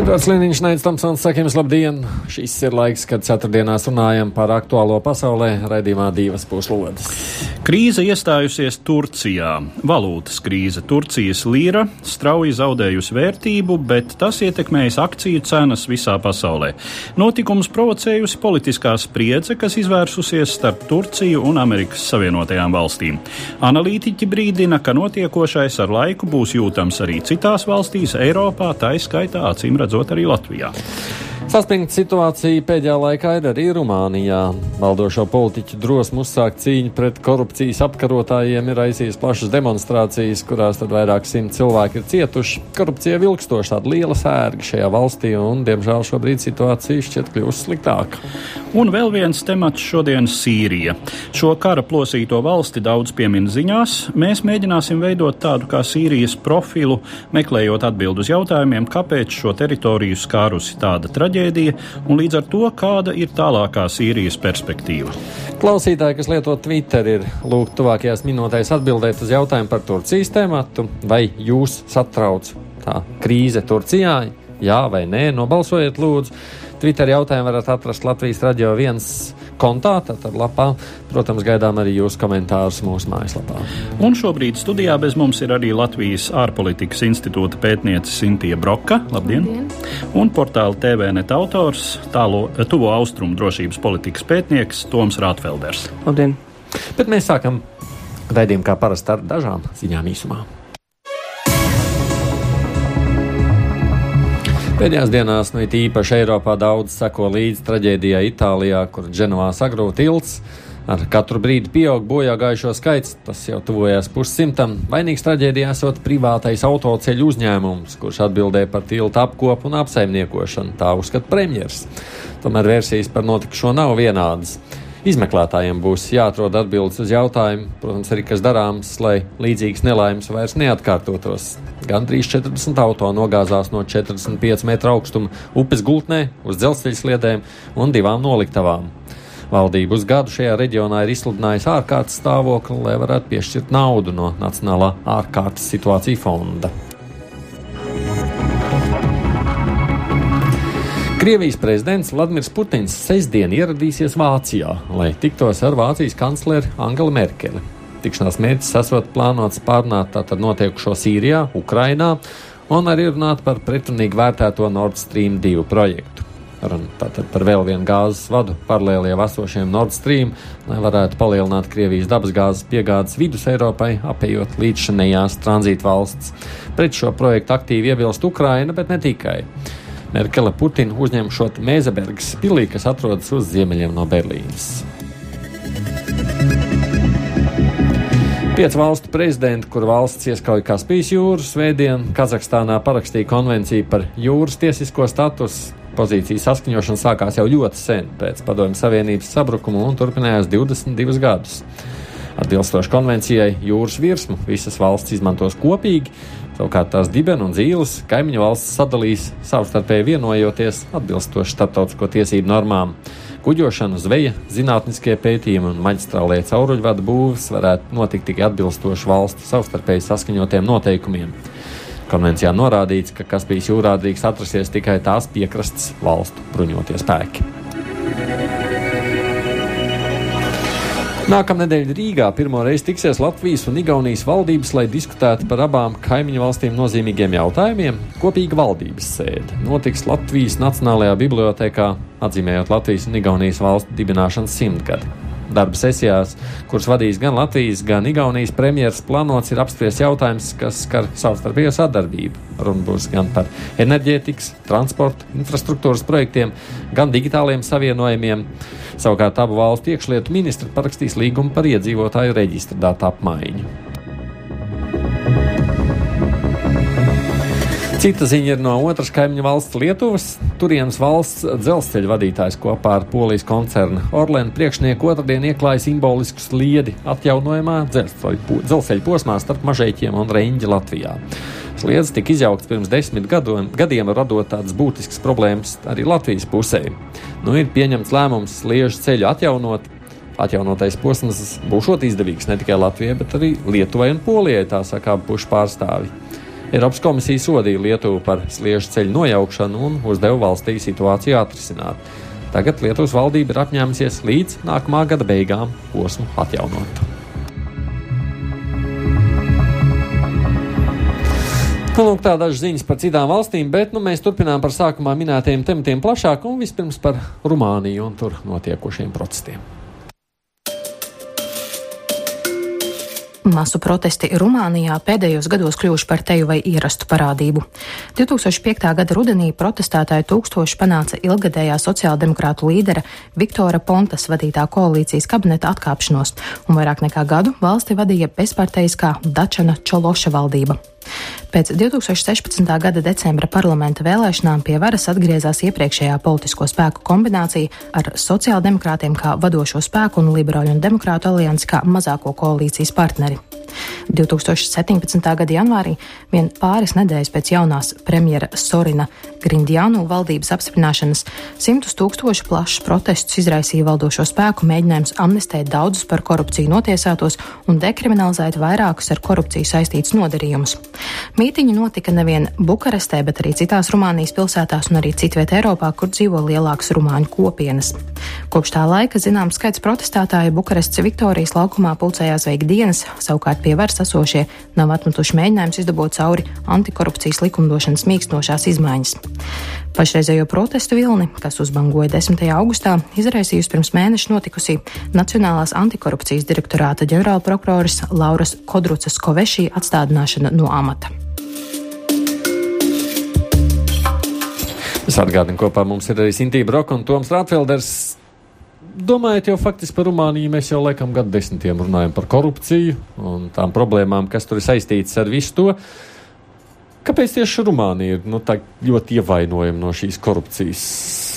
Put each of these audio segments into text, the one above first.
Edvards Liniņš, Neids Tomsons, saka jums labdien! Šis ir laiks, kad ceturtdienās runājam par aktuālo pasaulē, raidījumā divas puslodes. Krīze iestājusies Turcijā. Valūtas krīze. Turcijas līra strauji zaudējusi vērtību, bet tas ietekmējis akciju cenas visā pasaulē. Notikums provocējusi politiskā spriedze, kas izvērsusies starp Turciju un Amerikas Savienotajām valstīm. Analītiķi brīdina, ka notiekošais ar laiku būs jūtams arī citās valstīs, Eiropā, tā izskaitā acīm redzot arī Latvijā. Saspringta situācija pēdējā laikā ir arī Rumānijā. Valdošo politiķu drosmu uzsākt cīņu pret korupcijas apkarotājiem ir aizsījis plašas demonstrācijas, kurās tad vairāk simt cilvēki ir cietuši. Korupcija ir ilgstoša, tāda liela sērga šajā valstī, un, diemžēl, šobrīd situācija šķiet kļūst sliktāka. Un vēl viens temats šodien - Sīrija. Šo kara plosīto valsti daudz piemin ziņās. Mēs mēģināsim veidot tādu kā Sīrijas profilu, meklējot atbildus jautājumiem, kāpēc šo teritoriju skārusi tāda traģēdija traģēdija un līdz ar to kāda ir tālākā Sīrijas perspektīva. Klausītāji, kas lieto Twitter, ir lūgt tuvākajās minūtēs atbildēt uz jautājumu par Turcijas tēmatu, vai jūs satrauc tā krīze Turcijā? Jā vai nē, nobalsojiet lūdzu. Twitter jautājumu varat atrast Latvijas radio viens kontā, tātad lapā. Protams, gaidām arī jūsu komentārus mūsu mājaslapā. Un šobrīd studijā bez mums ir arī Latvijas ārpolitikas institūta pētniece Sintīja Broka. Labdien! Labdien. Un portāla TVNet autors, tālo, tuvo austrumu drošības politikas pētnieks Toms Rātfelders. Labdien! Bet mēs sākam raidījumu kā parasti ar dažām ziņām īsumā. Pēdējās dienās, nu īpaši Eiropā, daudz seko līdzi traģēdijai Itālijā, kur Dženovā sagrūta tilts. Ar katru brīdi pieaug bojā gājušo skaits, tas jau tuvojās pussimtam. Vainīgs traģēdijā esot privātais autoceļu uzņēmums, kurš atbildēja par tiltu apkopu un apsaimniekošanu, tā uzskata premjers. Tomēr versijas par notikušo nav vienādas. Izmeklētājiem būs jāatrod atbildes uz jautājumu, protams, arī kas darāms, lai līdzīgas nelaimes vairs neatkārtotos. Gan 340 auto nogāzās no 45 metru augstuma upes gultnē uz dzelzceļa sliedēm un divām noliktavām. Valdība uz gadu šajā reģionā ir izsludinājusi ārkārtas stāvokli, lai varētu piešķirt naudu no Nacionālā ārkārtas situācija fonda. Krievijas prezidents Vladimirs Putins sestdien ieradīsies Vācijā, lai tiktos ar Vācijas kancleri Angelu Merkeli. Tikšanās mērķis esot plānots pārnāt tātad notiekušo Sīrijā, Ukrainā un arī runāt par pretrunīgi vērtēto Nord Stream 2 projektu. Runa tātad par vēl vienu gāzes vadu paralēli jau esošiem Nord Stream, lai varētu palielināt Krievijas dabasgāzes piegādes vidus Eiropai, apējot līdzšanējās tranzīta valsts. Pret šo projektu aktīvi iebilst Ukraina, bet ne tikai. Merkele Putina uzņemšot Mēzebergas pilī, kas atrodas uz ziemeļiem no Berlīnes. Piecu valstu prezidenti, kur valsts ieskauja Kaspijas jūru, Svētdien, Kazahstānā parakstīja konvenciju par jūras tiesisko statusu. Pozīcijas saskaņošana sākās jau ļoti sen pēc Padomju Savienības sabrukuma un turpinājās 22 gadus. Atbilstoši konvencijai, jūras virsmu visas valsts izmantos kopīgi, Savukārt tās dibena un zīles kaimiņu valsts sadalīs savstarpēji vienojoties atbilstoši starptautisko tiesību normām. Kuģošana, zveja, zinātniskie pētījumi un maģistrālie cauruļvadu būvs varētu notikt tikai atbilstoši valstu savstarpēji saskaņotiem noteikumiem. Konvencijā norādīts, ka Kaspijas jūrā drīkst atrasties tikai tās piekrastes valstu bruņotie spēki. Nākamnedēļ Rīgā pirmo reizi tiksies Latvijas un Igaunijas valdības, lai diskutētu par abām kaimiņu valstīm nozīmīgiem jautājumiem. Kopīga valdības sēde notiks Latvijas Nacionālajā bibliotekā, atzīmējot Latvijas un Igaunijas valstu dibināšanas simtgadi. Darba sesijās, kuras vadīs gan Latvijas, gan Igaunijas premjeras, plānots ir apspriest jautājums, kas skar savstarpējo sadarbību. Runa būs gan par enerģētikas, transporta, infrastruktūras projektiem, gan digitāliem savienojumiem. Savukārt abu valstu iekšlietu ministri parakstīs līgumu par iedzīvotāju reģistra datu apmaiņu. Cita ziņa ir no otras kaimiņu valsts Lietuvas. Turienes valsts dzelzceļa vadītājs kopā ar polijas koncerna Orlēnu priekšnieku otrdien ieklāja simbolisku sliedi atjaunojumā dzelzceļa posmā starp Mažēķiem un Reņģi Latvijā. Sliedas tika izjauktas pirms desmit gadiem, gadiem radot tādas būtiskas problēmas arī Latvijas pusē. Nu, ir pieņemts lēmums sliežu ceļu atjaunot. Atjaunotais posms būs izdevīgs ne tikai Latvijai, bet arī Lietuvai un Polijai, tā saka pušu pārstāvji. Eiropas komisija sodīja Lietuvu par sliežu ceļu nojaukšanu un uzdeva valstī situāciju atrisināt. Tagad Lietuvas valdība ir apņēmusies līdz nākamā gada beigām posmu atjaunot. Nu, lūk, tādas ziņas par citām valstīm, bet nu, mēs turpinām par sākumā minētajiem tematiem plašāk un vispirms par Rumāniju un tur notiekošiem procesiem. Masu protesti Rumānijā pēdējos gados kļuvuši par teju vai ierastu parādību. 2005. gada rudenī protestētāju tūkstoši panāca ilgadējā sociāldemokrātu līdera Viktora Pontas vadītā koalīcijas kabineta atkāpšanos, un vairāk nekā gadu valsti vadīja bezparteiskā Dačana Čološa valdība. Pēc 2016. gada decembra parlamenta vēlēšanām pie varas atgriezās iepriekšējā politisko spēku kombinācija ar sociāldemokrātiem kā vadošo spēku un liberāļu un demokrātu aliansi kā mazāko koalīcijas partneri. 2017. gada janvārī, vien pāris nedēļas pēc jaunās premjera Sorina Grindjānu valdības apstiprināšanas, simtus tūkstošu plašus protestus izraisīja valdošo spēku mēģinājums amnestēt daudzus par korupciju notiesātos un dekriminalizēt vairākus ar korupciju saistītus nodarījumus. Mītiņi notika nevien Bukarestē, bet arī citās Rumānijas pilsētās un arī citviet Eiropā, kur dzīvo lielākas rumāņu kopienas. Kopš tā laika zināms skaits protestētāju Bukarestes Viktorijas laukumā pulcējās veik dienas, savukārt pie varas esošie nav atmetuši mēģinājumus izdabūt cauri antikorupcijas likumdošanas mīkstošās izmaiņas. Pašreizējo protestu vilni, kas uzbangoja 10. augustā, izraisījusi pirms mēneša notikusī Nacionālās antikorupcijas direktorāta ģenerālprokuroris Lauras Kodrucas Kovešī atstādināšana no amata. Es atgādinu, kopā mums ir arī Sintība Roka un Toms Rātfelders domājot jau faktiski par Rumāniju, mēs jau laikam gadu desmitiem runājam par korupciju un tām problēmām, kas tur ir saistītas ar visu to. Kāpēc tieši Rumānija ir nu, ļoti ievainojama no šīs korupcijas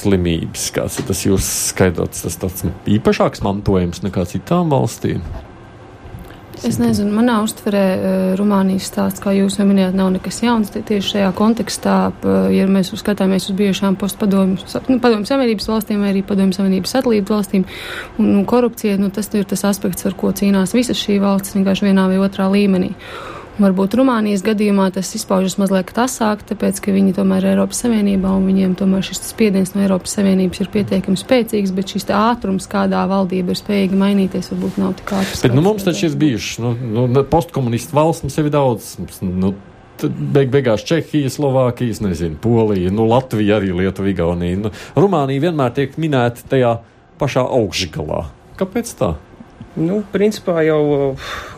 slimības? Kāds ir tas jūsu skaidrots, tas tāds īpašāks mantojums nekā citām valstīm? Es nezinu, manā uztverē eh, Rumānijas stāsts, kā jūs jau minējāt, nav nekas jauns. Tieši šajā kontekstā, ja mēs skatāmies uz bijušām postpadomju nu, padomju savienības valstīm vai arī padomju savienības satelītu valstīm, un, un korupcija, nu, tas ir tas aspekts, ar ko cīnās visas šī valsts vienkārši vienā vai otrā līmenī. Varbūt Rumānijas gadījumā tas izpaužas mazliet asāk, tāpēc, ka viņi tomēr ir Eiropas Savienībā un viņiem tomēr šis spiediens no Eiropas Savienības ir pietiekami spēcīgs, bet šis ātrums, kādā valdība ir spējīga mainīties, varbūt nav tik ātrs. Bet nu, mums taču ir bijuši nu, nu, postkomunistu valsts, mums ir daudz. Nu, beig beigās Čehija, Slovākijas, nezinu, Polija, nu, Latvija, arī Lietuva, Igaunija. Nu, Rumānija vienmēr tiek minēta tajā pašā augšgalā. Kāpēc tā? Nu, principā jau,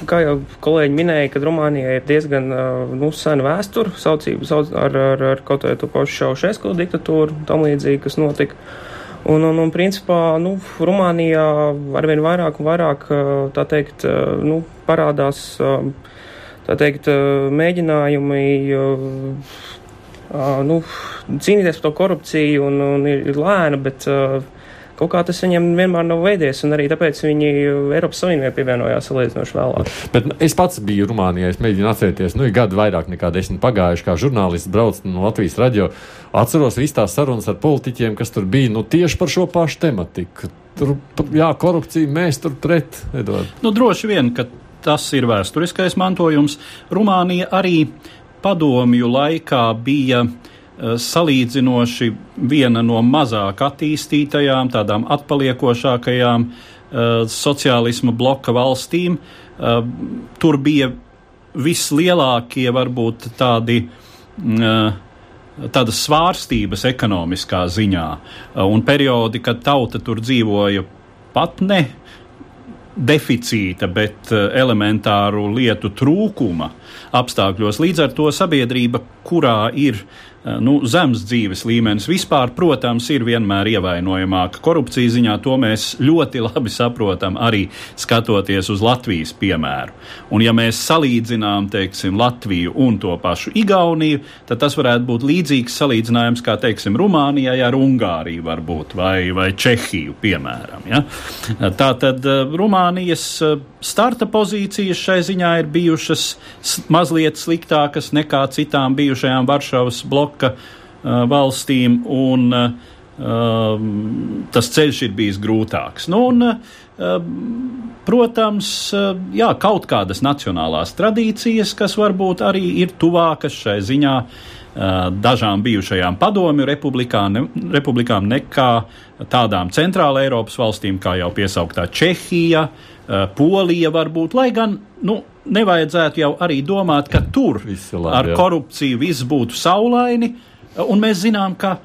kā jau kolēģi minēja, ka Rumānijā ir diezgan nu, sena vēsture, saucība sauc ar, ar, ar kaut vai to pašu Šaušesko diktatūru, tam līdzīgi, kas notika. Un, un, un principā, nu, Rumānijā arvien vairāk un vairāk, tā teikt, nu, parādās, tā teikt, mēģinājumi, nu, cīnīties par to korupciju un, un ir, ir lēna, bet kaut kā tas viņiem vienmēr nav veidies, un arī tāpēc viņi Eiropas Savienībā pievienojās salīdzinoši vēlāk. Bet es pats biju Rumānijā, es mēģinu atcerēties, nu, ir gadi vairāk nekā desmit pagājuši, kā žurnālists brauc no Latvijas radio. Atceros visas tās sarunas ar politiķiem, kas tur bija, nu, tieši par šo pašu tematiku. Tur, jā, korupcija, mēs tur pret, Edvard. Nu, droši vien, ka tas ir vēsturiskais mantojums. Rumānija arī padomju laikā bija uh, salīdzinoši viena no mazāk attīstītajām, tādām atpaliekošākajām uh, sociālisma bloka valstīm. Uh, tur bija vislielākie, varbūt tādi. Uh, Tādas svārstības ekonomiskā ziņā, un periodi, kad tauta tur dzīvoja pat ne deficīta, bet elementāru lietu trūkuma apstākļos. Līdz ar to sabiedrība, kurā ir uh, nu, zems dzīves līmenis. Vispār, protams, ir vienmēr ievainojamāka korupcija ziņā. To mēs ļoti labi saprotam arī skatoties uz Latvijas piemēru. Un, ja mēs salīdzinām teiksim, Latviju un to pašu Igauniju, tad tas varētu būt līdzīgs salīdzinājums kā teiksim, Rumānijai ar Ungāriju varbūt, vai, vai Čehiju, piemēram. Ja? Tā tad Rumānijas starta pozīcijas šai ziņā ir bijušas mazliet sliktākas nekā citām bijušajām Varšavas bloka uh, valstīm, un uh, um, tas ceļš ir bijis grūtāks. Nu, un, uh, protams, uh, jā, kaut kādas nacionālās tradīcijas, kas varbūt arī ir tuvākas šai ziņā uh, dažām bijušajām padomju republikām, republikām nekā tādām centrāla Eiropas valstīm, kā jau piesauktā Čehija, uh, Polija varbūt, lai gan, nu, nevajadzētu jau arī domāt, ka tur labi, ar korupciju viss būtu saulaini, un mēs zinām, ka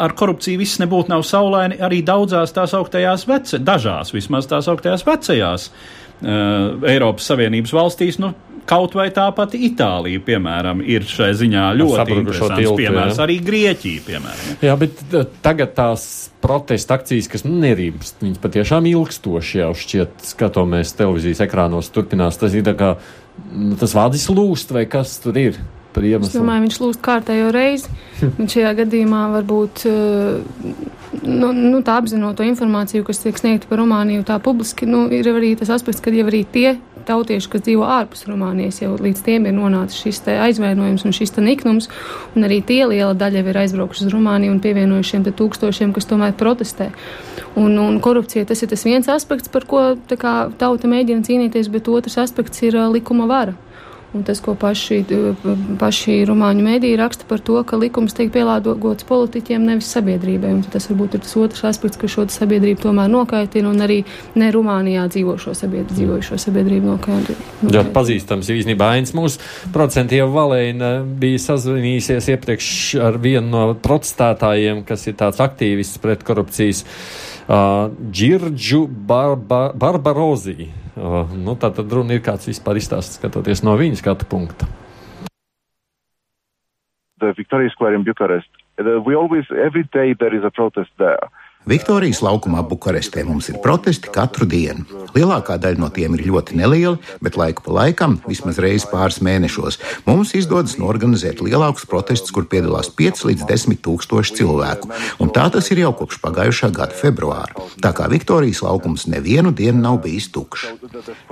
ar korupciju viss nebūtu nav saulaini arī daudzās tās augtajās, vece, dažās vismaz tās augtajās vecajās uh, Eiropas Savienības valstīs. Nu, Kaut vai tā pati Itālija, piemēram, ir šai ziņā ļoti interesants piemērs. Jā. Arī Grieķija, piemēram. Jā, bet tagad tās protesta akcijas, kas nu, nerības, viņas patiešām ilgstoši jau šķiet, skatāmies televīzijas ekrānos, turpinās. Tas ir kā, nu, tas vādis lūst vai kas tur ir. Es domāju, viņš lūst kārtējo reizi. Šajā gadījumā varbūt nu, nu, tā apzinot to informāciju, kas tiek sniegta par Rumāniju, tā publiski, nu, ir arī tas aspekts, ka jau arī tie tautieši, kas dzīvo ārpus Rumānijas, jau līdz tiem ir nonācis šis aizvainojums un šis niknums, un arī tie liela daļa ir aizbraukuši uz Rumāniju un pievienojušiem tūkstošiem, kas tomēr protestē. Un, un korupcija tas ir tas viens aspekts, par ko kā, tauta mēģina cīnīties, bet otrs aspekts ir likuma vara. Un tas, ko paši, paši rumāņu mēdīji raksta par to, ka likums tiek pielāgots politiķiem, nevis sabiedrībai. Un tas varbūt ir tas otrs aspekts, ka šo sabiedrību tomēr nokaitina un arī ne Rumānijā dzīvošo sabiedrību, dzīvojušo sabiedrību nokaitina. Ļoti pazīstams īstenībā Ains mūsu procentiem Valēna bija sazvanījusies iepriekš ar vienu no protestētājiem, kas ir tāds aktīvists pret korupcijas, uh, Džirdžu Barba, Barbarozī. Nu, tā tad runa ir kāds vispār izstāsts, skatoties no viņa skatu punkta. The Victoria Square in Bucharest. We always, every day there is a protest there. Viktorijas laukumā Bukarestē mums ir protesti katru dienu. Lielākā daļa no tiem ir ļoti nelieli, bet laiku pa laikam, vismaz reizi pāris mēnešos, mums izdodas norganizēt lielākus protestus, kur piedalās 5 līdz 10 tūkstoši cilvēku. Un tā tas ir jau kopš pagājušā gada februāra. Tā kā Viktorijas laukums nevienu dienu nav bijis tukšs.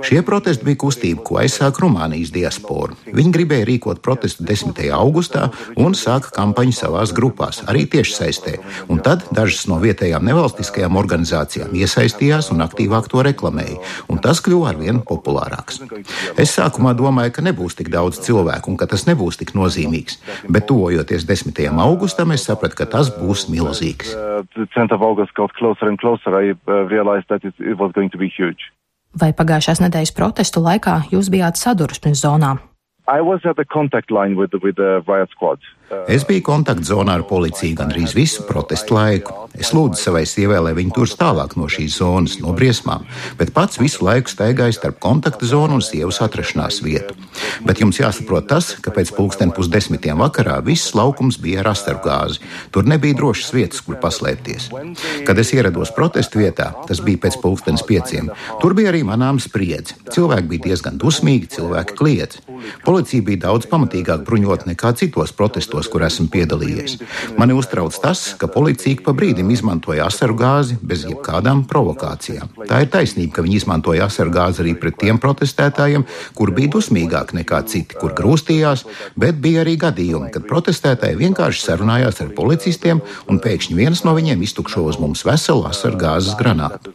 Šie protesti bija kustība, ko aizsāka Rumānijas diaspora. Viņi gribēja rīkot protestu 10. augustā un sāka kampaņu savās grupās, arī tiešsaistē. Un tad dažas no vietējām nevalstiskajām organizācijām iesaistījās un aktīvāk to reklamēja, un tas kļuva arvien populārāks. Es sākumā domāju, ka nebūs tik daudz cilvēku un ka tas nebūs tik nozīmīgs, bet tuvojoties 10. augustam, es sapratu, ka tas būs milzīgs. Vai pagājušās nedēļas protestu laikā jūs bijāt sadursmes zonā? I was at the contact line with the, with the riot squad. Es biju kontaktzonā ar policiju gandrīz visu protestu laiku. Es lūdzu savai sievai, lai viņa turas tālāk no šīs zonas, no briesmām, bet pats visu laiku staigāju starp kontakta zonu un sievas atrašanās vietu. Bet jums jāsaprot tas, ka pēc pulksten pusdesmitiem vakarā viss laukums bija ar astaru gāzi. Tur nebija drošas vietas, kur paslēpties. Kad es ierados protestu vietā, tas bija pēc pulkstenes pieciem, tur bija arī manām spriedzi. Cilvēki bija diezgan dusmīgi, cilvēki kliedz. Policija bija daudz pamatīgāk bruņot nekā citos protestos procesos, kur esmu piedalījies. Mani uztrauc tas, ka policija pa brīdim izmantoja asaru gāzi bez jebkādām provokācijām. Tā ir taisnība, ka viņi izmantoja asaru gāzi arī pret tiem protestētājiem, kur bija dusmīgāki nekā citi, kur grūstījās, bet bija arī gadījumi, kad protestētāji vienkārši sarunājās ar policistiem un pēkšņi viens no viņiem iztukšo uz mums veselu asaru gāzes granātu.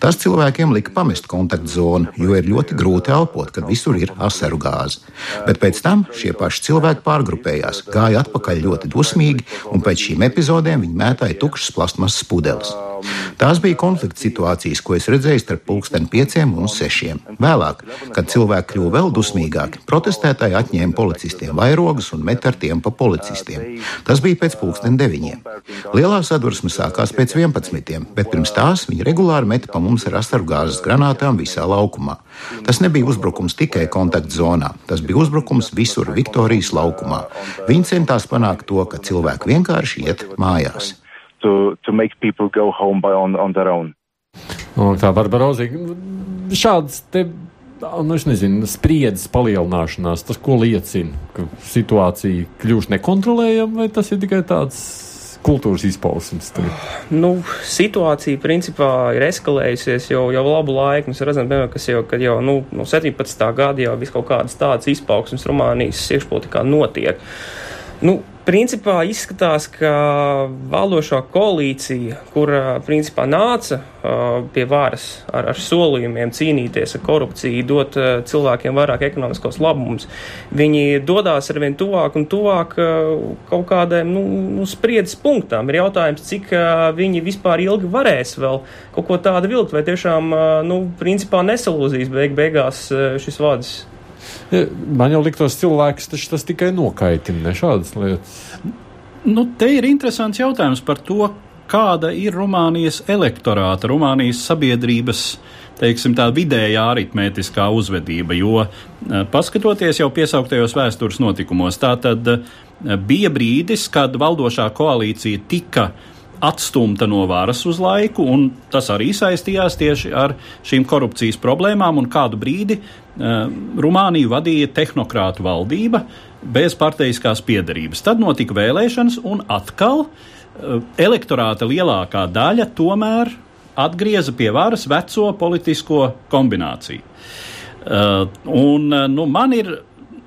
Tas cilvēkiem lika pamest kontaktzonu, jo ir ļoti grūti elpot, kad visur ir asaru gāze. Bet pēc tam šie paši cilvēki pārgrupējās, gāja atpakaļ ļoti dusmīgi, un pēc šīm epizodēm viņi mētāja tukšas plastmasas pudeles. Tās bija konflikta situācijas, ko es redzēju starp pulksteni pieciem un sešiem. Vēlāk, kad cilvēki kļuva vēl dusmīgāki, protestētāji atņēma policistiem vairogus un met ar tiem pa policistiem. Tas bija pēc pulksteni deviņiem. Lielā sadursme sākās pēc vienpadsmitiem, bet pirms tās viņi regulāri meta pa mums ar asargāzes granātām visā laukumā. Tas nebija uzbrukums tikai kontaktzonā, tas bija uzbrukums visur Viktorijas laukumā. Viņi centās panākt to, ka cilvēki vienkārši iet mājās. To, to make people go home by on, on their own. Un tā Barbarozi, šāds te, nu, es nezinu, spriedzes palielināšanās, tas ko liecina, ka situācija kļūst nekontrolējama, vai tas ir tikai tāds kultūras izpausmes? Nu, situācija principā ir eskalējusies jau, jau labu laiku. Mēs redzam, piemēram, kas jau, jau nu, no 17. gada jau vis kaut kādas tādas izpausmes Rumānijas iekšpolitikā notiek. Nu, principā izskatās, ka valdošā koalīcija, kur principā nāca pie varas ar, ar solījumiem cīnīties ar korupciju, dot cilvēkiem vairāk ekonomiskos labumus, viņi dodās arvien tuvāk un tuvāk kaut kādiem nu, nu, spriedzes punktām. Ir jautājums, cik viņi vispār ilgi varēs vēl kaut ko tādu vilkt, vai tiešām, nu, principā nesalūzīs beig beigās šis vads. Man jau liktos, cilvēks tas tikai nokaitina, ne šādas lietas. Nu, te ir interesants jautājums par to, kāda ir Rumānijas elektorāta, Rumānijas sabiedrības teiksim, tā vidējā aritmētiskā uzvedība. Jo, paskatoties jau piesauktajos vēstures notikumos, tā tad bija brīdis, kad valdošā koalīcija tika atstumta no varas uz laiku, un tas arī saistījās tieši ar šīm korupcijas problēmām. Kādu brīdi uh, Rumāniju vadīja tehnokrātu valdība bez parteiskās piedarības. Tad notika vēlēšanas, un atkal uh, elektorāta lielākā daļa tomēr atgrieza pie varas veco politisko kombināciju. Uh, un, nu, man ir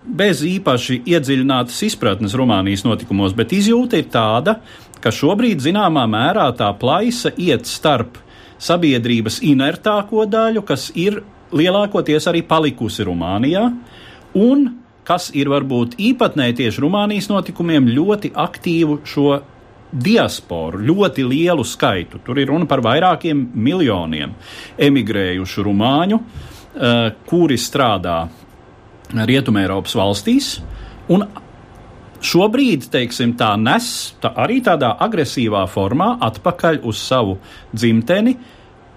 bez īpaši iedziļinātas izpratnes Rumānijas notikumos, bet izjūta ir tāda, ka šobrīd zināmā mērā tā plaisa iet starp sabiedrības inertāko daļu, kas ir lielākoties arī palikusi Rumānijā, un kas ir varbūt īpatnēji tieši Rumānijas notikumiem ļoti aktīvu šo diasporu, ļoti lielu skaitu. Tur ir runa par vairākiem miljoniem emigrējušu rumāņu, uh, kuri strādā Rietumē Eiropas valstīs. Un šobrīd, teiksim, tā nes tā arī tādā agresīvā formā atpakaļ uz savu dzimteni,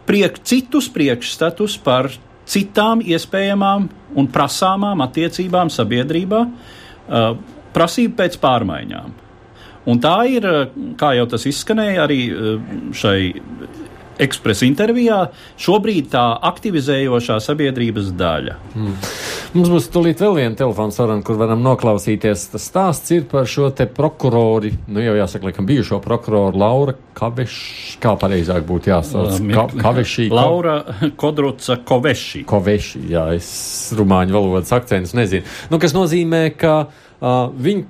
priek, citus priekšstatus par citām iespējamām un prasāmām attiecībām sabiedrībā, prasību pēc pārmaiņām. Un tā ir, kā jau tas izskanēja, arī šai ekspresa intervijā šobrīd tā aktivizējošā sabiedrības daļa. Mm. Mums būs tūlīt vēl viena telefona saruna, kur varam noklausīties. Tas stāsts ir par šo te prokurori, nu jau jāsaka, laikam bijušo prokuroru Laura Kaveši, kā pareizāk būtu jāsauc. Ka, kaveši, Laura Kodruca Koveši. Koveši, jā, es rumāņu valodas akcentus nezinu. Nu, kas nozīmē, ka Uh, viņi,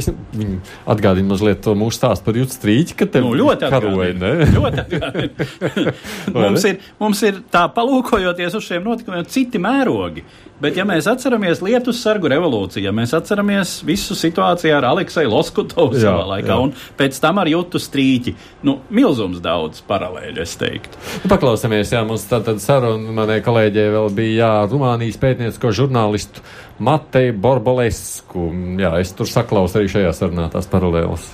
es, viņi atgādina mazliet to mūsu stāstu par jūtas strīķi, ka te nu, ļoti karoja. ļoti atgādina. mums, ir, mums ir tā palūkojoties uz šiem notikumiem citi mērogi. Bet, ja mēs atceramies Lietuvas sargu revolūciju, ja mēs atceramies visu situāciju ar Alekseju Loskutovu savā laikā, jā. un pēc tam ar jūtu strīķi, nu, milzums daudz paralēļu, es teiktu. Nu, paklausāmies, jā, mums tātad saruna manai kolēģei vēl bija, jā, Rumānijas pētniecisko žurnālistu Matei Borbolesku. Jā, es tur saklausu arī šajā sarunā tās paralēlas.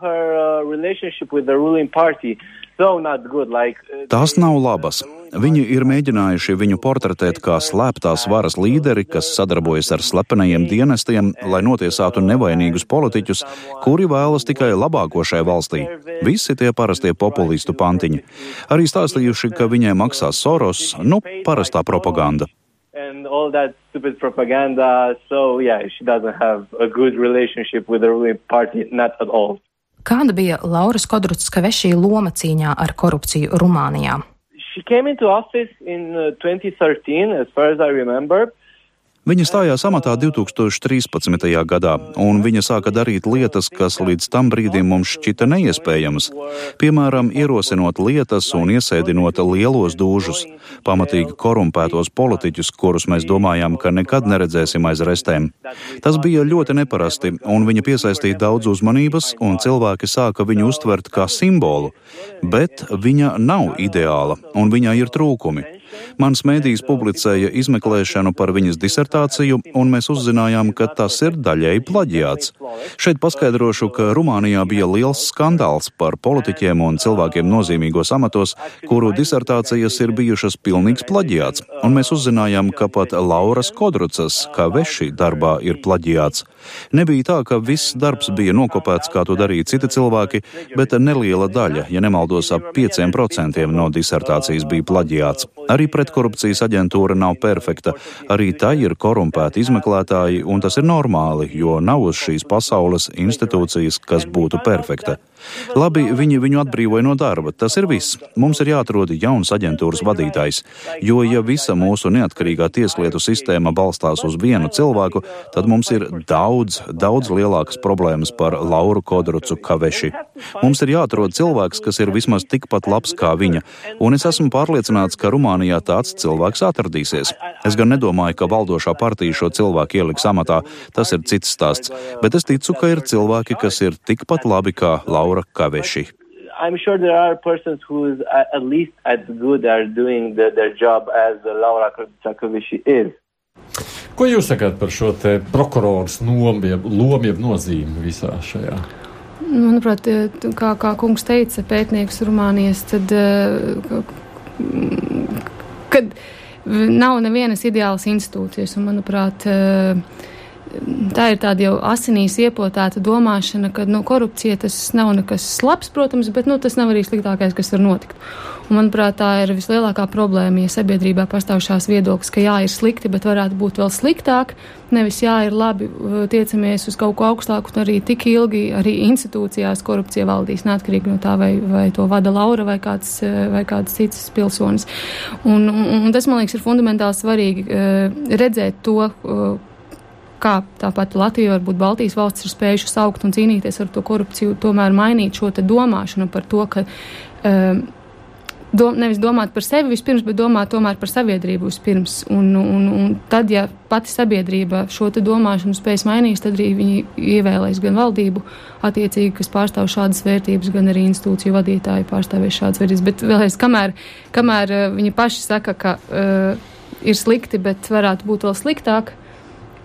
Her uh, relationship with the ruling party so not good. Like, uh, Tās nav labas. Viņi ir mēģinājuši viņu portretēt kā slēptās varas līderi, kas sadarbojas ar slepenajiem dienestiem, lai notiesātu nevainīgus politiķus, kuri vēlas tikai labāko šai valstī. Visi tie parastie populistu pantiņi. Arī stāstījuši, ka viņai maksā Soros, nu, parastā propaganda and all that stupid propaganda. So yeah, she doesn't have a good relationship with the ruling party, not at all. Kāda bija Lauras Kodrutska-Vešī loma cīņā ar korupciju Rumānijā? She came into office in uh, 2013, as far as I remember. Viņa stājās amatā 2013. gadā, un viņa sāka darīt lietas, kas līdz tam brīdim mums šķita neiespējamas. Piemēram, ierosinot lietas un iesēdinot lielos dūžus, pamatīgi korumpētos politiķus, kurus mēs domājām, ka nekad neredzēsim aiz restēm. Tas bija ļoti neparasti, un viņa piesaistīja daudz uzmanības, un cilvēki sāka viņu uztvert kā simbolu. Bet viņa nav ideāla, un viņai ir trūkumi. Mans mēdījis publicēja izmeklēšanu par viņas disertāciju, un mēs uzzinājām, ka tas ir daļēji plaģiāts. Šeit paskaidrošu, ka Rumānijā bija liels skandāls par politiķiem un cilvēkiem nozīmīgos amatos, kuru disertācijas ir bijušas pilnīgs plaģiāts, un mēs uzzinājām, ka pat Lauras Kodrucas, kā veši darbā, ir plaģiāts. Nebija tā, ka viss darbs bija nokopēts, kā to darīja citi cilvēki, bet neliela daļa, ja nemaldos, ap 5% no disertācijas bija plaģiāts. Arī pretkorupcijas aģentūra nav perfekta, arī tai ir korumpēti izmeklētāji, un tas ir normāli, jo nav uz šīs pasaules institūcijas, kas būtu perfekta. Labi, viņi viņu atbrīvoja no darba. Tas ir viss. Mums ir jāatrod jauns aģentūras vadītājs. Jo, ja visa mūsu neatkarīgā tieslietu sistēma balstās uz vienu cilvēku, tad mums ir daudz, daudz lielākas problēmas par Lauru Kodrucu Kaveši. Mums ir jāatrod cilvēks, kas ir vismaz tikpat labs kā viņa, un es esmu pārliecināts, ka Rumānijā tāds cilvēks atradīsies. Es gan nedomāju, ka valdošā partija šo cilvēku ieliks amatā, tas ir cits stāsts, bet es ticu, ka ir cilvēki, kas ir tikpat labi kā Laura Kaveši. I'm sure there are persons who is at least as good at doing the, their job as Laura Sakovici is. Ko jūs sakāt par šo te prokuroru lomu, jeb nozīmi visā šajā? Manuprāt, kā, kā kungs teica, pētnieks Rumānijas, tad, kad nav nevienas ideālas institūcijas, un, manuprāt, tā ir tāda jau asinīs iepotēta domāšana, ka nu, korupcija tas nav nekas labs, protams, bet nu, tas nav arī sliktākais, kas var notikt. Un, manuprāt, tā ir vislielākā problēma, ja sabiedrībā pastāv šās viedoklis, ka jā, ir slikti, bet varētu būt vēl sliktāk. Nevis jā, ir labi, tiecamies uz kaut ko augstāku, un arī tik ilgi arī institūcijās korupcija valdīs, neatkarīgi no tā, vai, vai to vada Laura vai kāds, vai kāds cits pilsonis. Un, un, un tas, man liekas, ir fundamentāli svarīgi redzēt to, kā tāpat Latvija, varbūt Baltijas valsts ir spējušas augt un cīnīties ar to korupciju, tomēr mainīt šo domāšanu par to, ka um, dom, nevis domāt par sevi vispirms, bet domāt tomēr par sabiedrību vispirms. Un, un, un tad, ja pati sabiedrība šo domāšanu spēs mainīt, tad arī viņi ievēlēs gan valdību, attiecīgi, kas pārstāv šādas vērtības, gan arī institūciju vadītāji pārstāvēs šādas vērtības. Bet vēlreiz, kamēr, kamēr uh, viņi paši saka, ka uh, ir slikti, bet varētu būt vēl sliktāk,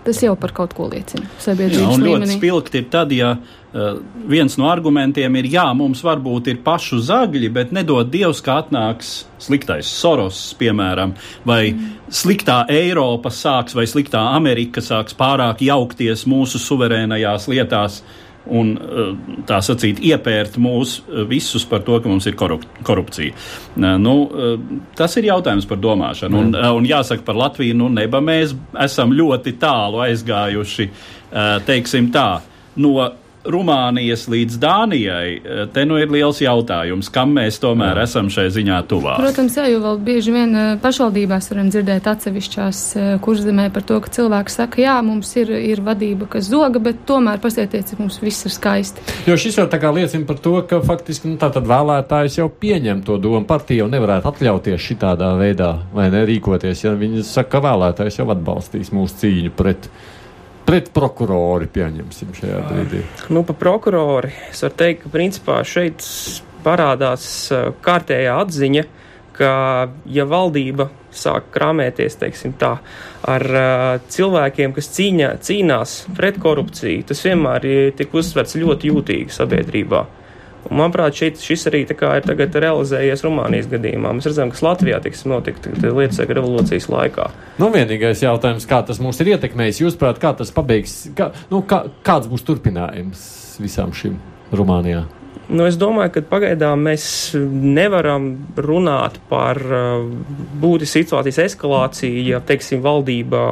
tas jau par kaut ko liecina Jā, un līmenī. Ļoti spilgti ir tad, ja uh, viens no argumentiem ir, jā, mums varbūt ir pašu zagļi, bet nedod Dievs, ka atnāks sliktais Soros, piemēram, vai mm. sliktā Eiropa sāks, vai sliktā Amerika sāks pārāk jaukties mūsu suverēnajās lietās. Uh, un eh, tā sacīt, iepērt mūs eh, visus par to, ka mums ir korup korupcija. Nu, eh, tas ir jautājums par domāšanu. Un, un jāsaka par Latviju, nu, neba mēs esam ļoti tālu aizgājuši, teiksim tā, no Rumānijas līdz Dānijai, eh, te nu ir liels jautājums, kam mēs tomēr jā. esam šai ziņā tuvāk. Protams, jā, jo vēl bieži vien eh, pašvaldībās varam dzirdēt atsevišķās eh, kurzemē par to, ka cilvēki saka, jā, mums ir, ir vadība, kas zoga, bet tomēr pasieties, cik mums viss ir skaisti. Jo šis jau tā kā liecina par to, ka faktiski nu, tātad vēlētājs jau pieņem to domu. Partija jau nevarētu atļauties šitādā veidā vai nerīkoties, ja viņi saka, ka vēlētājs jau atbalstīs mūsu cīņu pret pret prokurori, pieņemsim, šajā brīdī? Nu, pa prokurori es varu teikt, ka principā šeit parādās kārtējā atziņa, ka ja valdība sāk tā, ar uh, cilvēkiem, kas cīņā, cīnās pret korupciju, tas vienmēr ir tik uzsverts ļoti jūtīgi sabiedrībā. Un, manuprāt, šeit, šis arī ir realizējies Rumānijas gadījumā. Mēs redzam, kas Latvijā tiks notikt lietas revolūcijas laikā. Nu, vienīgais jautājums, kā tas mūs ir ietekmējis, jūsuprāt, kā tas pabeigs, kā, nu, kā, kāds būs turpinājums visām šīm Rumānijā? Nu, es domāju, ka pagaidām mēs nevaram runāt par uh, būtisku situācijas eskalāciju, ja, teiksim, valdība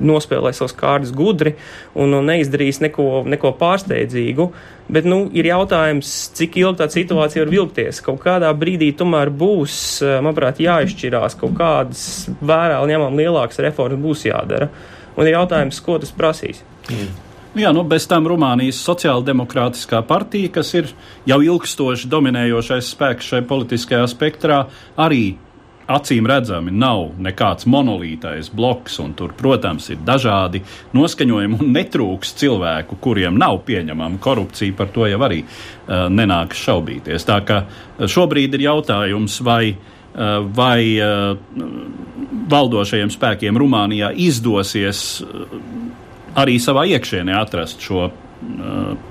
nospēlē savus kārtas gudri un neizdarīs neko, neko pārsteidzīgu. Bet nu, ir jautājums, cik ilgi tā situācija var vilkties. Kaut kādā brīdī tomēr būs, uh, manuprāt, jāizšķirās, kaut kādas vērā ņemam lielākas reformas būs jādara. Un ir jautājums, ko tas prasīs. Mm. Jā, nu, bez tam Rumānijas sociāldemokrātiskā partija, kas ir jau ilgstoši dominējošais spēks šajā politiskajā spektrā, arī acīm redzami nav nekāds monolītais bloks, un tur, protams, ir dažādi noskaņojumi un netrūks cilvēku, kuriem nav pieņemama korupcija, par to jau arī uh, nenākas šaubīties. Tā ka šobrīd ir jautājums, vai, uh, vai uh, valdošajiem spēkiem Rumānijā izdosies. Uh, arī savā iekšienē atrast šo uh,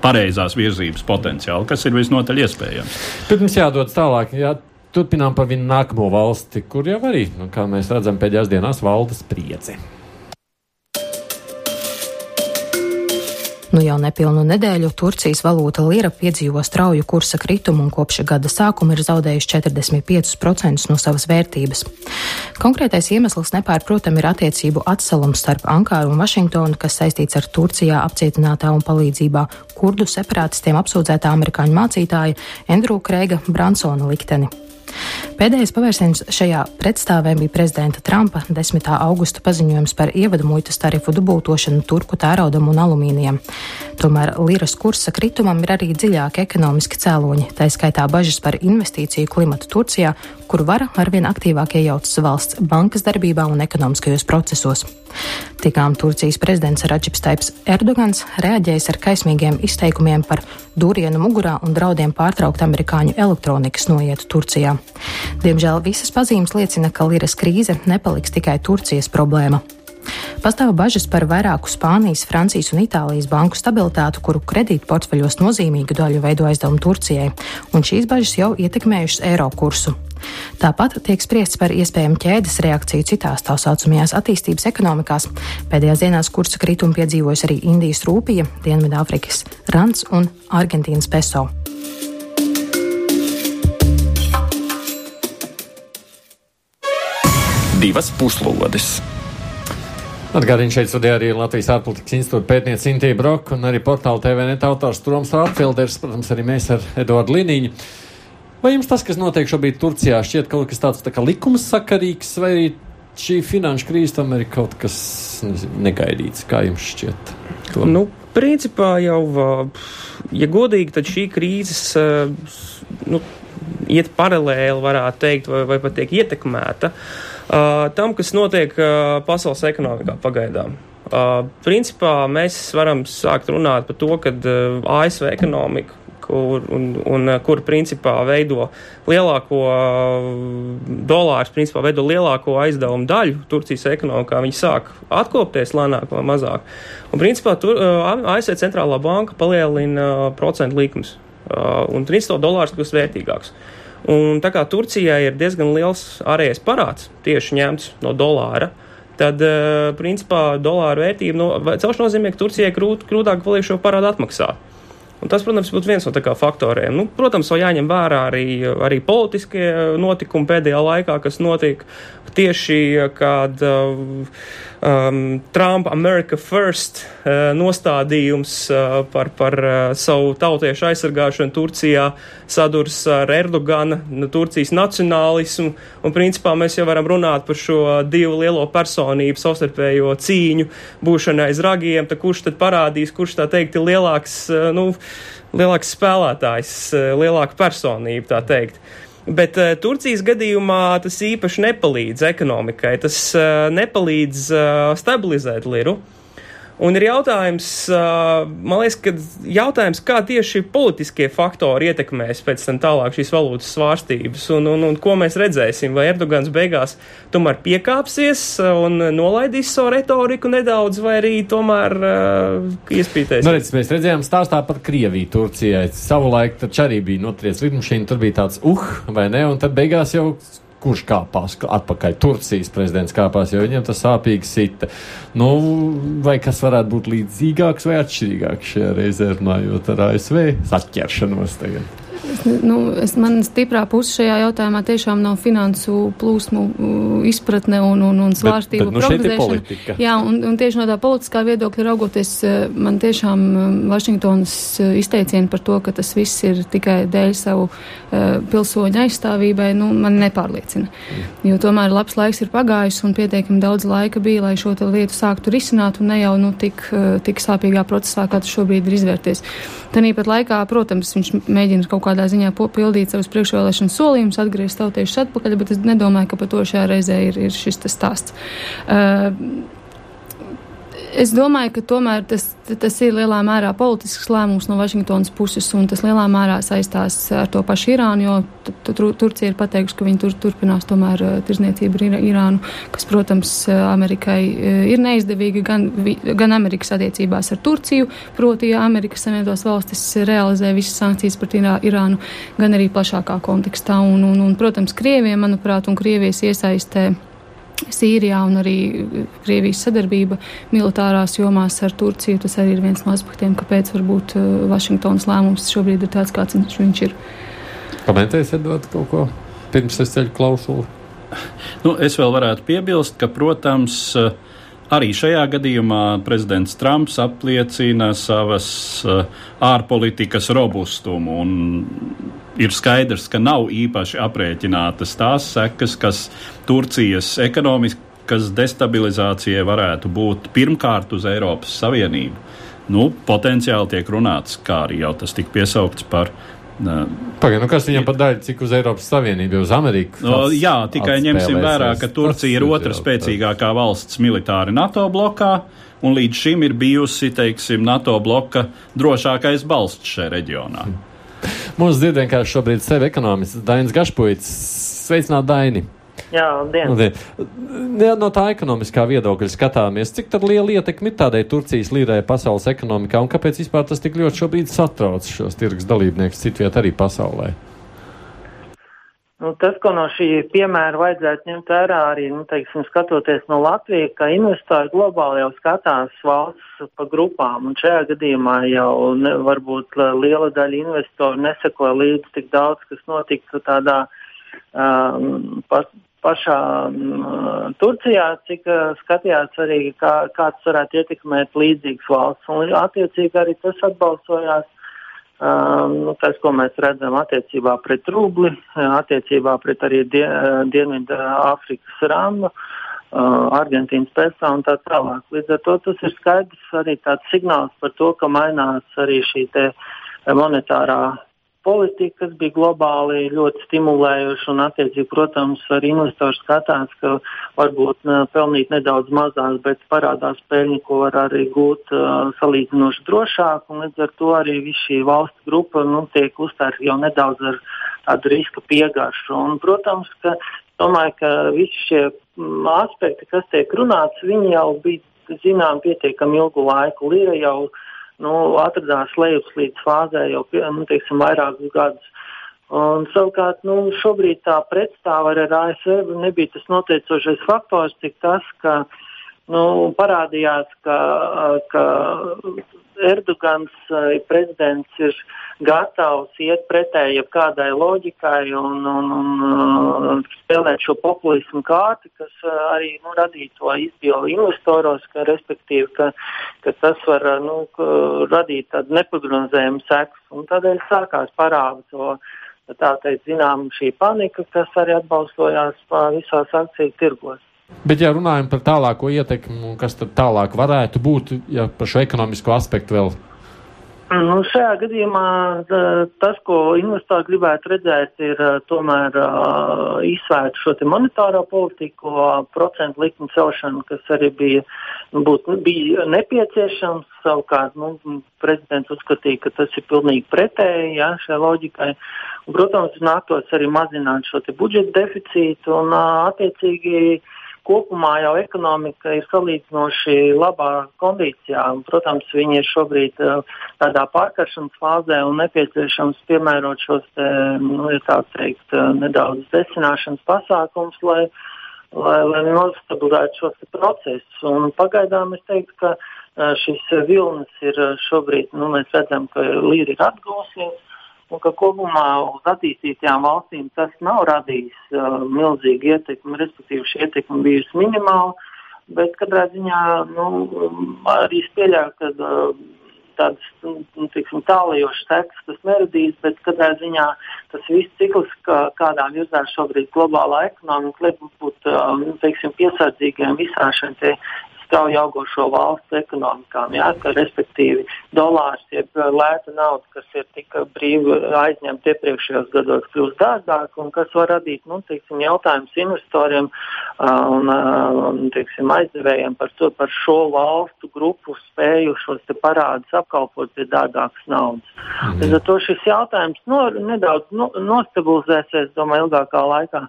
pareizās virzības potenciālu, kas ir visnotaļ iespējams. Pirms jādodas tālāk, jā, turpinām par vienu nākamo valsti, kur jau arī, nu, kā mēs redzam, pēdējās dienās valda spriedzi. Nu jau nepilnu nedēļu Turcijas valūta lira piedzīvo strauju kursa kritumu un kopš gada sākuma ir zaudējuši 45% no savas vērtības. Konkrētais iemesls nepārprotam ir attiecību atsalums starp Ankāru un Vašingtonu, kas saistīts ar Turcijā apcietinātā un palīdzībā kurdu separātistiem apsūdzētā amerikāņu mācītāja Endrū Kreiga Bransona likteni. Pēdējais pavērsiens šajā pretstāvē bija prezidenta Trumpa 10. augusta paziņojums par ievadu muitas tarifu dubultošanu turku tēraudam un alumīnijam. Tomēr liras kursa kritumam ir arī dziļāki ekonomiski cēloņi, tā skaitā bažas par investīciju klimatu Turcijā, kur vara arvien aktīvāk iejaucas valsts bankas darbībā un ekonomiskajos procesos. Tikām Turcijas prezidents Račips Taips Erdogans reaģējis ar kaismīgiem izteikumiem par dūrienu mugurā un draudiem pārtraukt amerikāņu elektronikas noietu Turcijā. Diemžēl visas pazīmes liecina, ka liras krīze nepaliks tikai Turcijas problēma. Pastāv bažas par vairāku Spānijas, Francijas un Itālijas banku stabilitātu, kuru kredītportfeļos nozīmīgu daļu veido aizdevumu Turcijai, un šīs bažas jau ietekmējušas eiro kursu. Tāpat tiek spriests par iespējamu ķēdes reakciju citās tā saucamajās attīstības ekonomikās. Pēdējās dienās kursa kritumu piedzīvojas arī Indijas rūpija, Dienvidāfrikas rants un Argentīnas peso. Divas puslodes! Atgādījums šeit studijā arī Latvijas ārpolitikas institūta pētniece Sintīna Broka un arī portāla TVNet autors Troms Rātfelders, protams, arī mēs ar Eduardu Liniņu. Vai jums tas, kas notiek šobrīd Turcijā, šķiet kaut kas tāds tā kā likums sakarīgs, vai arī šī finanšu krīze tam ir kaut kas nezinu, negaidīts? Kā jums šķiet? To? Nu, principā jau, ja godīgi, tad šī krīzes nu, iet paralēli, varētu teikt, vai, vai pat tiek ietekmēta. Uh, tam, kas notiek pasaules ekonomikā pagaidām. Uh, principā mēs varam sākt runāt par to, ka uh, ASV ekonomika, kur, un, un, kur principā veido lielāko dolāru, principā veido lielāko aizdevumu daļu Turcijas ekonomikā, viņi sāk atkopties lēnāk vai mazāk. Un principā tur ASV centrālā banka palielina procentu likums, uh, un 300 dolārus kļūst vērtīgāks. Uh, Un tā kā Turcijai ir diezgan liels ārējais parāds tieši ņemts no dolāra, tad, uh, principā, dolāra vērtība no, celšana nozīmē, ka Turcijai krūt, krūtāk paliek šo parādu atmaksāt. Un tas, protams, būtu viens no faktoriem. Nu, protams, vēl jāņem vērā arī, arī politiskie notikumi pēdējā laikā, kas notiek. Tieši kad uh, um, Trumpa America First uh, nostādījums uh, par, par uh, savu tautiešu aizsargāšanu Turcijā sadurs ar Erdogana, nu, Turcijas nacionālismu, un principā mēs jau varam runāt par šo divu lielo personību savstarpējo cīņu, būšanu aiz ragiem, tad kurš tad parādīs, kurš tā teikt ir lielāks, uh, nu, lielāks spēlētājs, uh, lielāka personība, tā teikt. Bet uh, Turcijas gadījumā tas īpaši nepalīdz ekonomikai, tas uh, nepalīdz uh, stabilizēt liru. Un ir jautājums, man liekas, ka jautājums, kā tieši politiskie faktori ietekmēs pēc tam tālāk šīs valūtas svārstības, un, un, un ko mēs redzēsim, vai Erdogans beigās tomēr piekāpsies un nolaidīs savu retoriku nedaudz, vai arī tomēr uh, iespītēs. Nu, redz, mēs redzējām stāstā par Krieviju, Turcijai. Savulaik taču arī bija notriec lidmašīna, tur bija tāds uh, vai ne, un tad beigās jau kurš kāpās atpakaļ. Turcijas prezidents kāpās, jo viņam tas sāpīgi sita. Nu, vai kas varētu būt līdzīgāks vai atšķirīgāks šajā reizē runājot ar ASV saķeršanos tagad? Es, nu, es, man stiprā puse šajā jautājumā tiešām nav finansu plūsmu izpratne un, un, un svārstību bet, bet, nu, prognozēšana. Jā, un, un tieši no tā politiskā viedokļa raugoties, eh, man tiešām eh, Vašingtonas eh, izteicieni par to, ka tas viss ir tikai dēļ savu uh, pilsoņu aizstāvībai, nu, man nepārliecina. Jo tomēr labs laiks ir pagājis un pietiekami daudz laika bija, lai šo lietu sāktu risināt un ne jau nu, tik, tik sāpīgā procesā, kā tas šobrīd ir izvērties. Tāpat laikā, protams, viņš mēģina kaut kādā ziņā pildīt savus priekšvēlēšanu solījumus, atgriezt tautiešus atpakaļ, bet es nedomāju, ka par to šajā reizē ir, ir šis stāsts. Uh, Es domāju, ka tomēr tas, tas ir lielā mērā politisks lēmums no Vašingtonas puses, un tas lielā mērā saistās ar to pašu Irānu, jo Turcija ir pateikusi, ka viņi tur, turpinās tomēr tirzniecību ar Irānu, kas, protams, Amerikai ir neizdevīga gan, gan Amerikas attiecībās ar Turciju, proti, ja Amerikas Savienotās valstis realizē visas sankcijas pret Irānu, gan arī plašākā kontekstā. Un, un, un, protams, Krievija, manuprāt, un Krievijas iesaistē Sīrijā un arī Krievijas sadarbība militārās jomās ar Turciju. Tas arī ir viens no aspektiem, kāpēc varbūt uh, Vašingtonas lēmums šobrīd ir tāds, kāds viņš ir. Komentēsiet, dot kaut ko pirms es ceļu klausulu. Nu, es vēl varētu piebilst, ka, protams, uh, arī šajā gadījumā prezidents Trumps apliecina savas uh, ārpolitikas robustumu. Ir skaidrs, ka nav īpaši aprēķinātas tās sekas, kas Turcijas ekonomiskas destabilizācijai varētu būt pirmkārt uz Eiropas Savienību. Nu, potenciāli tiek runāts, kā arī jau tas tika piesaukts par Pagaidām, nu kas viņam pat daļa, cik uz Eiropas Savienību, uz Ameriku? No, jā, tikai ņemsim vērā, ka Turcija ir otra spēcīgākā valsts militāri NATO blokā, un līdz šim ir bijusi, teiksim, NATO bloka drošākais balsts šajā reģionā. Mūsu dzird vienkārši šobrīd sevi ekonomists Dainis Gašpuits. Sveicināt, Daini! Jā, labdien. Ja no tā ekonomiskā viedokļa skatāmies, cik liela ietekme ir tādai Turcijas līrai pasaules ekonomikā un kāpēc vispār tas tik ļoti šobrīd satrauc šos tirgus dalībniekus citviet arī pasaulē? Nu, tas, ko no šī piemēra vajadzētu ņemt vērā arī, nu, teiksim, skatoties no Latvijas, ka investori globāli jau skatās valsts pa grupām, šajā gadījumā jau ne, varbūt liela daļa investoru neseko līdz tik daudz, kas notiktu tādā um, pas, pašā um, Turcijā, cik uh, skatījās arī, kā, kāds varētu ietekmēt līdzīgas valsts. Un attiecīgi arī tas atbalstojās, um, tas, ko mēs redzam attiecībā pret rubli, attiecībā pret arī die, Dienvidu Āfrikas randu. Uh, Argentīnas pesā un tā tālāk. Līdz ar to tas ir skaidrs arī tāds signāls par to, ka mainās arī šī monetārā politika, kas bija globāli ļoti stimulējuša un, attiecīgi, protams, arī investori skatās, ka varbūt ne, pelnīt nedaudz mazāk, bet parādās peļņi, ko var arī gūt uh, salīdzinoši drošāk, un līdz ar to arī viss šī valstu grupa nu, tiek uztvērta jau nedaudz ar tādu riska piegaršu. Un, protams, ka domāju, ka visi šie m, aspekti, kas tiek runāts, viņi jau bija zinām pietiekami ilgu laiku. Lira jau nu, atradās lejupslīdes fāzē jau nu, teiksim, vairākus gadus. Un, savukārt, nu, šobrīd tā pretstāva ar ASV nebija tas noteicošais faktors, cik tas, ka nu, parādījās, ka, ka Erdogans, prezidents, ir gatavs iet pretēji jebkādai loģikai un, un, un spēlēt šo populismu kārti, kas arī nu, radīja to izbīlu investoros, ka, respektīvi, ka, ka tas var nu, radīt tādu neprognozējumu sekas. Un tādēļ sākās parāda to. Tā teikt, zinām, šī panika, kas arī atbalstojās visās akciju tirgos. Bet, ja runājam par tālāko ietekmi, kas tad tālāk varētu būt, ja par šo ekonomisko aspektu vēl? Nu, šajā gadījumā tas, ko investori gribētu redzēt, ir tomēr uh, izsvērt šo monetāro politiku, procentu likuma celšanu, kas arī bija, būt, bija nepieciešams. Savukārt, nu, prezidents uzskatīja, ka tas ir pilnīgi pretēji ja, šai loģikai. Un, protams, nāktos arī mazināt šo budžeta deficītu un, uh, attiecīgi, kopumā jau ekonomika ir salīdzinoši labā kondīcijā. Protams, viņi ir šobrīd uh, tādā pārkaršanas fāzē un nepieciešams piemērot šos, te, nu, teikt, uh, nedaudz desināšanas pasākums, lai, lai, lai nostabilizētu šos procesus. Un pagaidām es teiktu, ka uh, šis vilnis ir šobrīd, nu, mēs redzam, ka līri ir atgūsies un ka kopumā uz attīstītajām valstīm tas nav radījis uh, milzīgu ietekmi, respektīvi šī ietekme bijusi minimāla, bet katrā ziņā nu, arī es pieļauju, ka uh, tādas nu, tiksim, tālajošas sekas tas neradīs, bet katrā ziņā tas viss cikls, kā, kādā virzā šobrīd globālā ekonomika, liek būt uh, nu, teiksim, piesardzīgiem visā šiem strauji augošo valstu ekonomikām. Jā, ka, respektīvi, dolārs, jeb lēta nauda, kas ir tik brīvi aizņemta iepriekšējos gados, kļūst dārgāk un kas var radīt nu, teiksim, jautājums investoriem un, teiksim, aizdevējiem par, to, par šo valstu grupu spēju šos parādus apkalpot pie dārgākas naudas. Līdz ar to šis jautājums no, nedaudz no, nostabilizēsies, domāju, ilgākā laikā.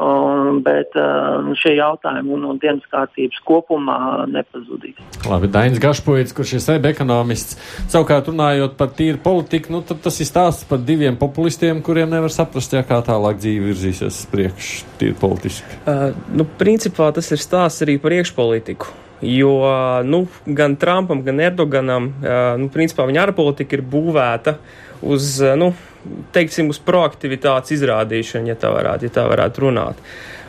Um, bet um, šie jautājumi no dienas kārtības kopumā nepazudīs. Labi, Dainis Gašpovics, kurš ir sebe ekonomists, savukārt runājot par tīru politiku, nu, tad tas ir stāsts par diviem populistiem, kuriem nevar saprast, jā, kā tālāk dzīve virzīsies priekš tīri politiski. Uh, nu, principā tas ir stāsts arī par iekšpolitiku. Jo nu, gan Trumpam, gan Erdoganam, uh, nu, principā viņa ārpolitika ir būvēta uz, uh, nu, teiksim, uz proaktivitātes izrādīšanu, ja tā varētu, ja tā varētu runāt.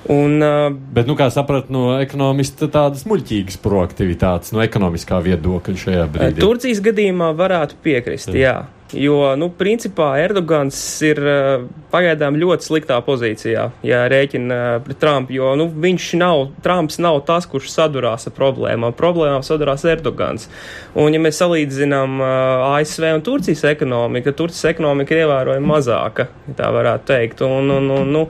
Un, uh, Bet, nu, kā sapratu no ekonomista, tādas muļķīgas proaktivitātes no ekonomiskā viedokļa šajā brīdī. Turcijas gadījumā varētu piekrist, jā. jā. Jo, nu, principā Erdogans ir uh, pagaidām ļoti sliktā pozīcijā, ja rēķina uh, pret Trumpu, jo, nu, viņš nav, Trumps nav tas, kurš sadurās ar problēmām. Problēmām sadurās Erdogans. Un, ja mēs salīdzinām uh, ASV un Turcijas ekonomiku, Turcijas ekonomika ir ievērojami mazāka, tā varētu teikt. Un, un, un, nu,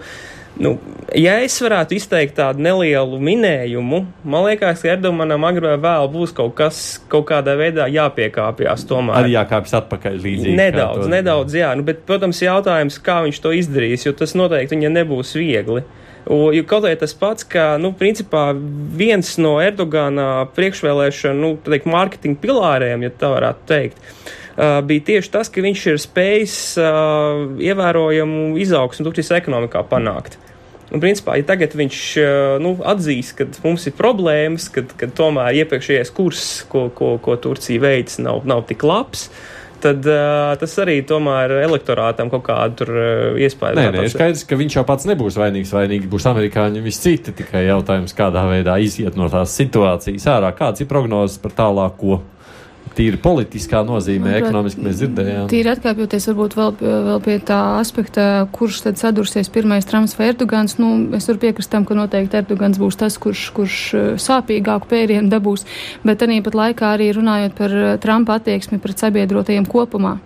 Nu, ja es varētu izteikt tādu nelielu minējumu, man liekas, ka Erdoganam agrāk vai vēl būs kaut kas, kaut kādā veidā jāpiekāpjas. Tomēr arī jākāpjas atpakaļ līdzīgi. Nedaudz, nedaudz, jā. Nu, bet, protams, jautājums, kā viņš to izdarīs, jo tas noteikti viņam nebūs viegli. Jo kaut arī tas pats, ka, nu, principā viens no Erdogana priekšvēlēšana, nu, teikt, mārketinga pilāriem, ja tā varētu teikt, uh, bija tieši tas, ka viņš ir spējis uh, ievērojamu izaugsmu Turcijas ekonomikā panākt. Un, principā, ja tagad viņš nu, atzīst, ka mums ir problēmas, ka tomēr iepriekšējais kurs, ko, ko, ko Turcija veids, nav, nav tik labs, tad uh, tas arī tomēr elektorātam kaut kādu uh, iespēju. Nē, nē, ir skaidrs, ka viņš jau pats nebūs vainīgs. Vainīgi būs amerikāņi un visi citi. Tikai jautājums, kādā veidā iziet no tās situācijas ārā. Kāds ir prognozes par tālāko? Tīri politiskā nozīmē, Manuprāt, ekonomiski mēs dzirdējām. Tīri atkāpjoties varbūt vēl, vēl pie tā aspekta, kurš tad sadursies pirmais Trumps vai Erdogans, nu, es varu piekrist tam, ka noteikti Erdogans būs tas, kurš, kurš eh, sāpīgāku pērienu dabūs, bet arī pat laikā arī runājot par eh, Trumpa attieksmi pret sabiedrotajiem kopumā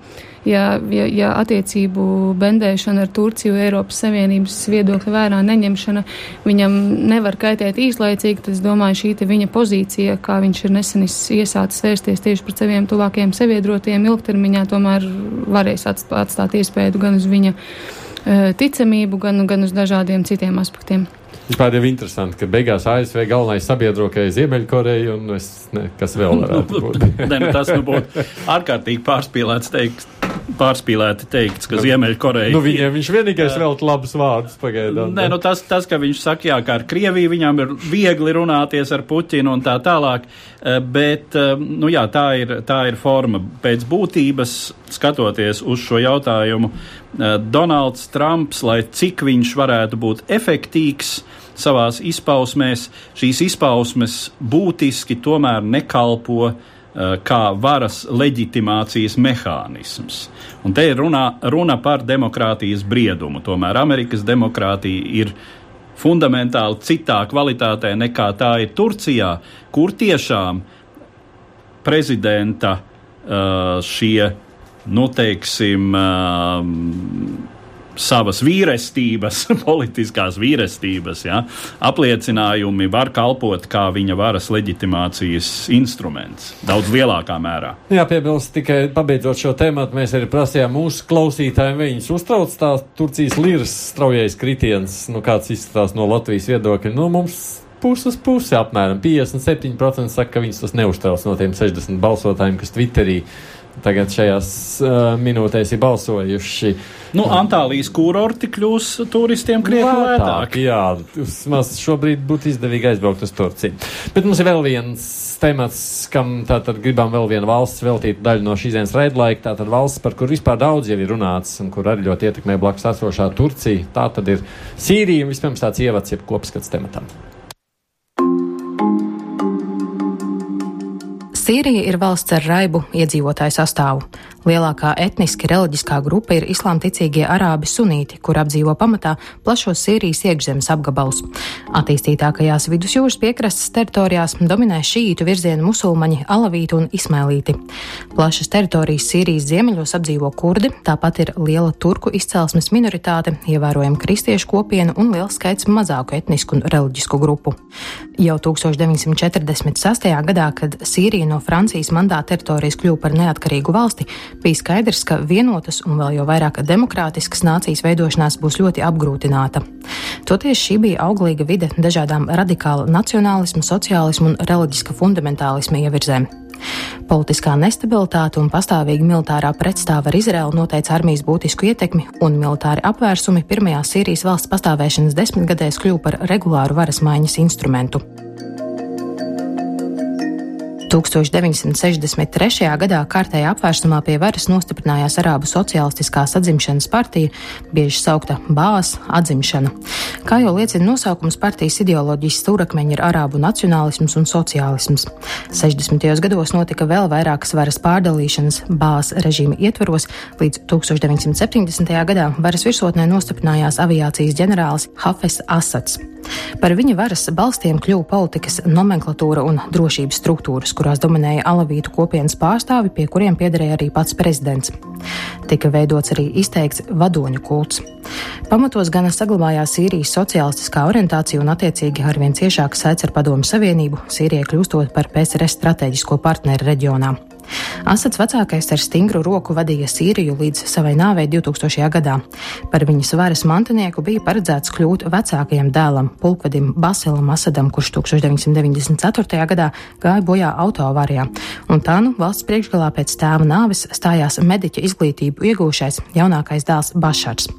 ja, ja, ja attiecību bendēšana ar Turciju Eiropas Savienības viedokļa vērā neņemšana viņam nevar kaitēt īslaicīgi, tad es domāju, šī viņa pozīcija, kā viņš ir nesen iesācis vērsties tieši pret saviem tuvākajiem sabiedrotiem ilgtermiņā, tomēr varēs atstāt iespēju gan uz viņa uh, ticamību, gan, gan uz dažādiem citiem aspektiem. Vispār jau interesanti, ka beigās ASV galvenais sabiedrotais Ziemeļkoreja un es, ne, kas vēl varētu būt. ne, nu, tas nu būtu ārkārtīgi pārspīlēts teikt, pārspīlēti teikts, ka Ziemeļkoreja. Nu, viņiem viņš vienīgais vēl labus vārdus pagaidām. Nē, nu tas, tas, ka viņš saka, jā, ka ar Krieviju viņam ir viegli runāties ar Puķinu un tā tālāk, eh, bet, eh, nu jā, tā ir, tā ir forma. Pēc būtības, skatoties uz šo jautājumu, eh, Donalds Trumps, lai cik viņš varētu būt efektīvs, savās izpausmēs, šīs izpausmes būtiski tomēr nekalpo uh, kā varas leģitimācijas mehānisms. Un te ir runa, runa par demokrātijas briedumu. Tomēr Amerikas demokrātija ir fundamentāli citā kvalitātē nekā tā ir Turcijā, kur tiešām prezidenta uh, šie, nu, teiksim, uh, savas vīrestības, politiskās vīrestības ja, apliecinājumi var kalpot kā viņa varas leģitimācijas instruments daudz lielākā mērā. Jā, piebilst tikai pabeidzot šo tēmu, mēs arī prasījām mūsu klausītājiem, viņus uztrauc tā Turcijas liras straujais kritiens, nu kāds izskatās no Latvijas viedokļa. Nu, mums puses pusi apmēram. 57% saka, ka viņus tas neuztrauc no tiem 60 balsotājiem, kas Twitterī tagad šajās uh, minūtēs ir balsojuši. Nu, Antālijas kurorti kļūs turistiem krietni lētāk. Jā, vismaz šobrīd būtu izdevīgi aizbraukt uz Turciju. Bet mums ir vēl viens temats, kam tātad gribam vēl vienu valsts veltīt daļu no šīs dienas raidlaika. Tātad valsts, par kur vispār daudz jau ir runāts un kur arī ļoti ietekmē blakus esošā Turcija. Tā tad ir Sīrija un vispirms tāds ievads, jeb kopskats tematam. Sīrija ir valsts ar raibu iedzīvotāju sastāvu. Lielākā etniski reliģiskā grupa ir islāmticīgie arābi sunīti, kur apdzīvo pamatā plašos Sīrijas iekšzemes apgabalus. Attīstītākajās vidusjūras piekrastes teritorijās dominē šīītu virzienu musulmaņi, alavīti un ismailīti. Plašas teritorijas Sīrijas ziemeļos apdzīvo kurdi, tāpat ir liela turku izcelsmes minoritāte, ievērojama kristiešu kopiena un liels skaits mazāku etnisku un reliģisku grupu. Jau 1946. gadā, kad Sīrija no Francijas mandāta teritorijas kļuva par neatkarīgu valsti, bija skaidrs, ka vienotas un vēl jau vairāk demokrātiskas nācijas veidošanās būs ļoti apgrūtināta. Toties šī bija auglīga vide dažādām radikāla nacionālisma, sociālisma un reliģiska fundamentālisma ievirzēm. Politiskā nestabilitāte un pastāvīga militārā pretstāva ar Izraelu noteica armijas būtisku ietekmi, un militāri apvērsumi pirmajā Sīrijas valsts pastāvēšanas desmitgadēs kļuva par regulāru varas maiņas instrumentu. 1963. gadā kārtējā apvērsumā pie varas nostiprinājās Arābu Socialistiskā atzimšanas partija, bieži saukta Bās atzimšana. Kā jau liecina nosaukums, partijas ideoloģijas stūrakmeņi ir arābu nacionālisms un sociālisms. 60. gados notika vēl vairākas varas pārdalīšanas Bās režīma ietvaros, līdz 1970. gadā varas virsotnē nostiprinājās aviācijas ģenerālis Hafes Asats. Par viņa varas balstiem kļuva politikas nomenklatūra un drošības struktūras, kurās dominēja alavītu kopienas pārstāvi, pie kuriem piederēja arī pats prezidents. Tika veidots arī izteikts vadoņu kults. Pamatos gan saglabājās Sīrijas sociālistiskā orientācija un attiecīgi arvien ciešāka saites ar Padomu Savienību, Sīrijai kļūstot par PSRS strateģisko partneri reģionā. Asats vecākais ar stingru roku vadīja Sīriju līdz savai nāvei 2000. gadā. Par viņas varas mantinieku bija paredzēts kļūt vecākajam dēlam, pulkvedim Basilam Asadam, kurš 1994. gadā gāja bojā autoavārijā, un tā nu valsts priekšgalā pēc tēva nāves stājās mediķa izglītību iegūšais jaunākais dēls Bašars.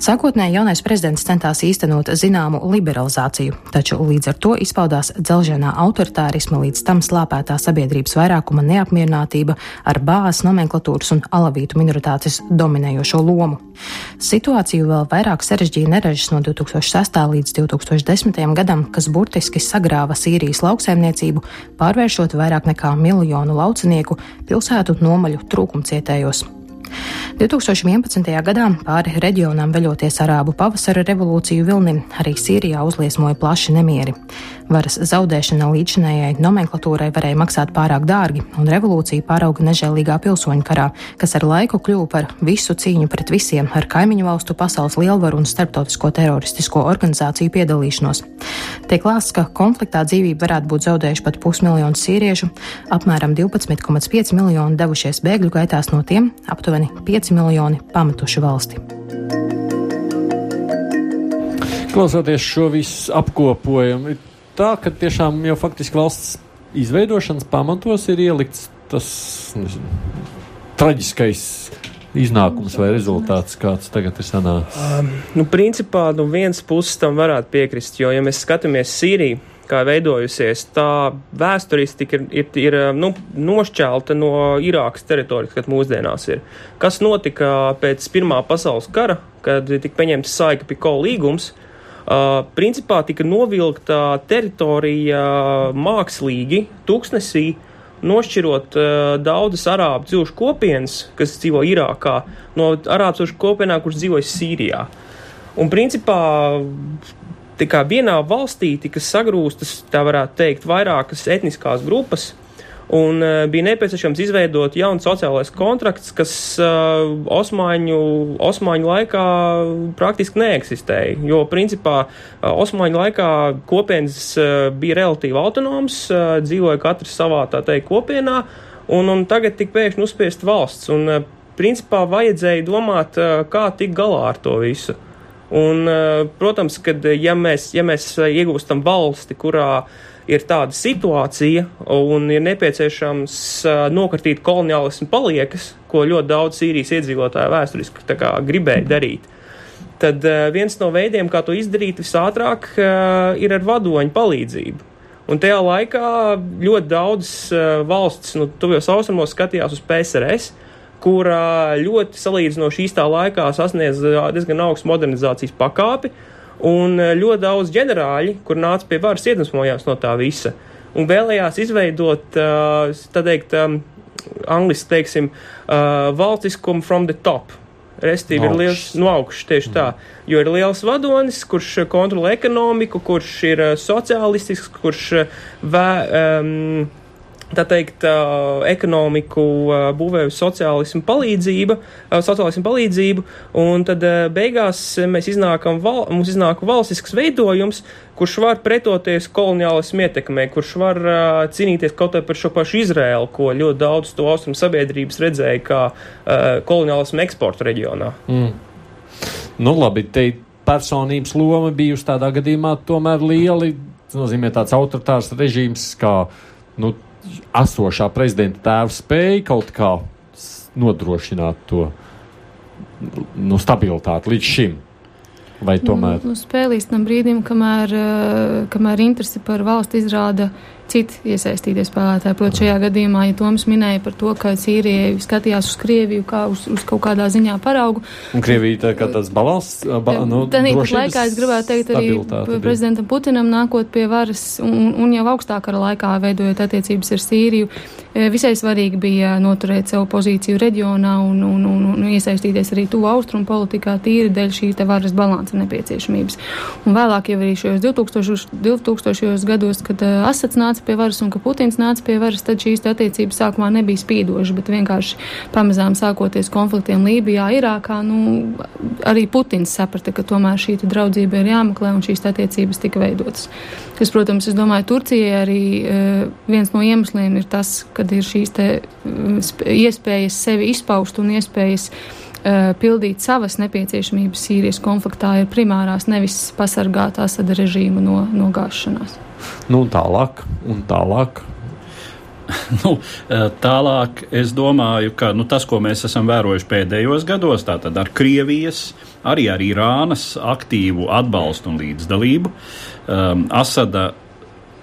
Sākotnēji jaunais prezidents centās īstenot zināmu liberalizāciju, taču līdz ar to izpaudās dzelženā autoritārisma līdz tam slāpētā sabiedrības vairākuma neapmierinātība ar bāzes nomenklatūras un alavītu minoritātes dominējošo lomu. Situāciju vēl vairāk sarežģīja neražas no 2006. līdz 2010. gadam, kas burtiski sagrāva Sīrijas lauksaimniecību, pārvēršot vairāk nekā miljonu laucinieku pilsētu nomaļu trūkumcietējos. 2011. gadā pāri reģionām veļoties arābu pavasara revolūciju vilnim, arī Sīrijā uzliesmoja plaši nemieri. Varas zaudēšana līdzinējai nomenklatūrai varēja maksāt pārāk dārgi, un revolūcija pārauga nežēlīgā pilsoņu karā, kas ar laiku kļuva par visu cīņu pret visiem ar kaimiņu valstu pasaules lielvaru un starptautisko teroristisko organizāciju piedalīšanos. Tiek lāsts, ka konfliktā dzīvību varētu būt zaudējuši pat pusmiljonu sīriešu, apmēram 12,5 miljoni devušies bēgļu gaitās no tiem, aptuveni 5 miljoni pametuši valsti. Klausoties šo visu apkopojumu, tā, ka tiešām jau faktiski valsts izveidošanas pamatos ir ielikts tas nezinu, traģiskais iznākums vai rezultāts, kāds tagad ir sanācis? Um, nu, principā, no nu vienas puses tam varētu piekrist, jo, ja mēs skatāmies Sīriju, kā veidojusies, tā vēsturistika ir, ir, ir nu, nošķelta no Irākas teritorijas, kad mūsdienās ir. Kas notika pēc Pirmā pasaules kara, kad tika pieņemts Saika Piko līgums, Uh, principā tika novilkta teritorija mākslīgi, tūkstnesī, nošķirot uh, daudzas arābu dzīvošu kopienas, kas dzīvo Irākā, no arābu dzīvošu kopienām, kuras dzīvoja Sīrijā. Un principā kā vienā valstī tika sagrūstas, tā varētu teikt, vairākas etniskās grupas, Un uh, bija nepieciešams izveidot jaunu sociālais kontrakts, kas uh, Osmaņu, Osmaņu laikā praktiski neeksistēja. Jo, principā, uh, Osmaņu laikā kopienas uh, bija relatīvi autonomas, uh, dzīvoja katrs savā, tā teikt, kopienā, un, un tagad tik pēkšņi uzspiest valsts. Un, uh, principā, vajadzēja domāt, uh, kā tikt galā ar to visu. Un, protams, ka ja mēs, ja mēs iegūstam valsti, kurā ir tāda situācija un ir nepieciešams nokartīt koloniālismu paliekas, ko ļoti daudz Sīrijas iedzīvotāju vēsturiski kā, gribēja darīt, tad viens no veidiem, kā to izdarīt visātrāk, ir ar vadoņu palīdzību. Un tajā laikā ļoti daudz valsts, nu, tuvajos austrumos skatījās uz PSRS, kurā ļoti salīdzinoši īstā laikā sasniedz diezgan augstu modernizācijas pakāpi, un ļoti daudz ģenerāļi, kur nāca pie varas, iedvesmojās no tā visa. Un vēlējās izveidot, tā teikt, angliski teiksim, valstiskumu from the top. Restīvi ir liels no augšas, tieši tā. Jo ir liels vadonis, kurš kontrolē ekonomiku, kurš ir sociālistisks, kurš vē, um, tā teikt, ekonomiku būvē uz sociālismu palīdzību, uh, sociālismu palīdzību, un tad beigās mēs iznākam, val, mums iznāk valstisks veidojums, kurš var pretoties koloniālismu ietekmē, kurš var cīnīties kaut vai par šo pašu Izrēlu, ko ļoti daudz to austrumu sabiedrības redzēja kā koloniālismu eksporta reģionā. Mm. Nu, labi, te personības loma bijusi tādā gadījumā tomēr lieli, tas nozīmē tāds autoritārs režīms, kā, nu, esošā prezidenta tēvs spēja kaut kā nodrošināt to nu, stabilitāti līdz šim. Vai tomēr? Nu, nu, spēlīs tam brīdim, kamēr, eh, kamēr interesi par valsti izrāda uh, citi iesaistītie spēlētāji. Protams, šajā gadījumā, ja Toms minēja par to, ka Sīrija skatījās uz Krieviju kā uz, uz kaut kādā ziņā paraugu. Un Krievija tā kā tāds balans, ba, nu, tad laikā es gribētu teikt arī prezidentam Putinam nākot pie varas un, un jau augstākā laikā veidojot attiecības ar Sīriju. Visai svarīgi bija noturēt savu pozīciju reģionā un, un, un, un iesaistīties arī tuvu austrumu politikā tīri dēļ šī te varas balansa nepieciešamības. Un vēlāk jau arī šajos 2000, 2000 gados, kad Asats nāca nāca pie varas un ka Putins nāca pie varas, tad šīs attiecības sākumā nebija spīdošas, bet vienkārši pamazām sākoties konfliktiem Lībijā, Irākā, nu, arī Putins saprata, ka tomēr šī draudzība ir jāmeklē un šīs attiecības tika veidotas. Kas, protams, es domāju, Turcijai arī uh, viens no iemesliem ir tas, kad ir šīs te iespējas sevi izpaust un iespējas pildīt savas nepieciešamības Sīrijas konfliktā ir primārās, nevis pasargāt Asada režīmu no, no gāšanās. Nu, tālāk, un tālāk. nu, e, tālāk es domāju, ka nu, tas, ko mēs esam vērojuši pēdējos gados, tātad ar Krievijas, arī ar Irānas aktīvu atbalstu un līdzdalību, um, Asada,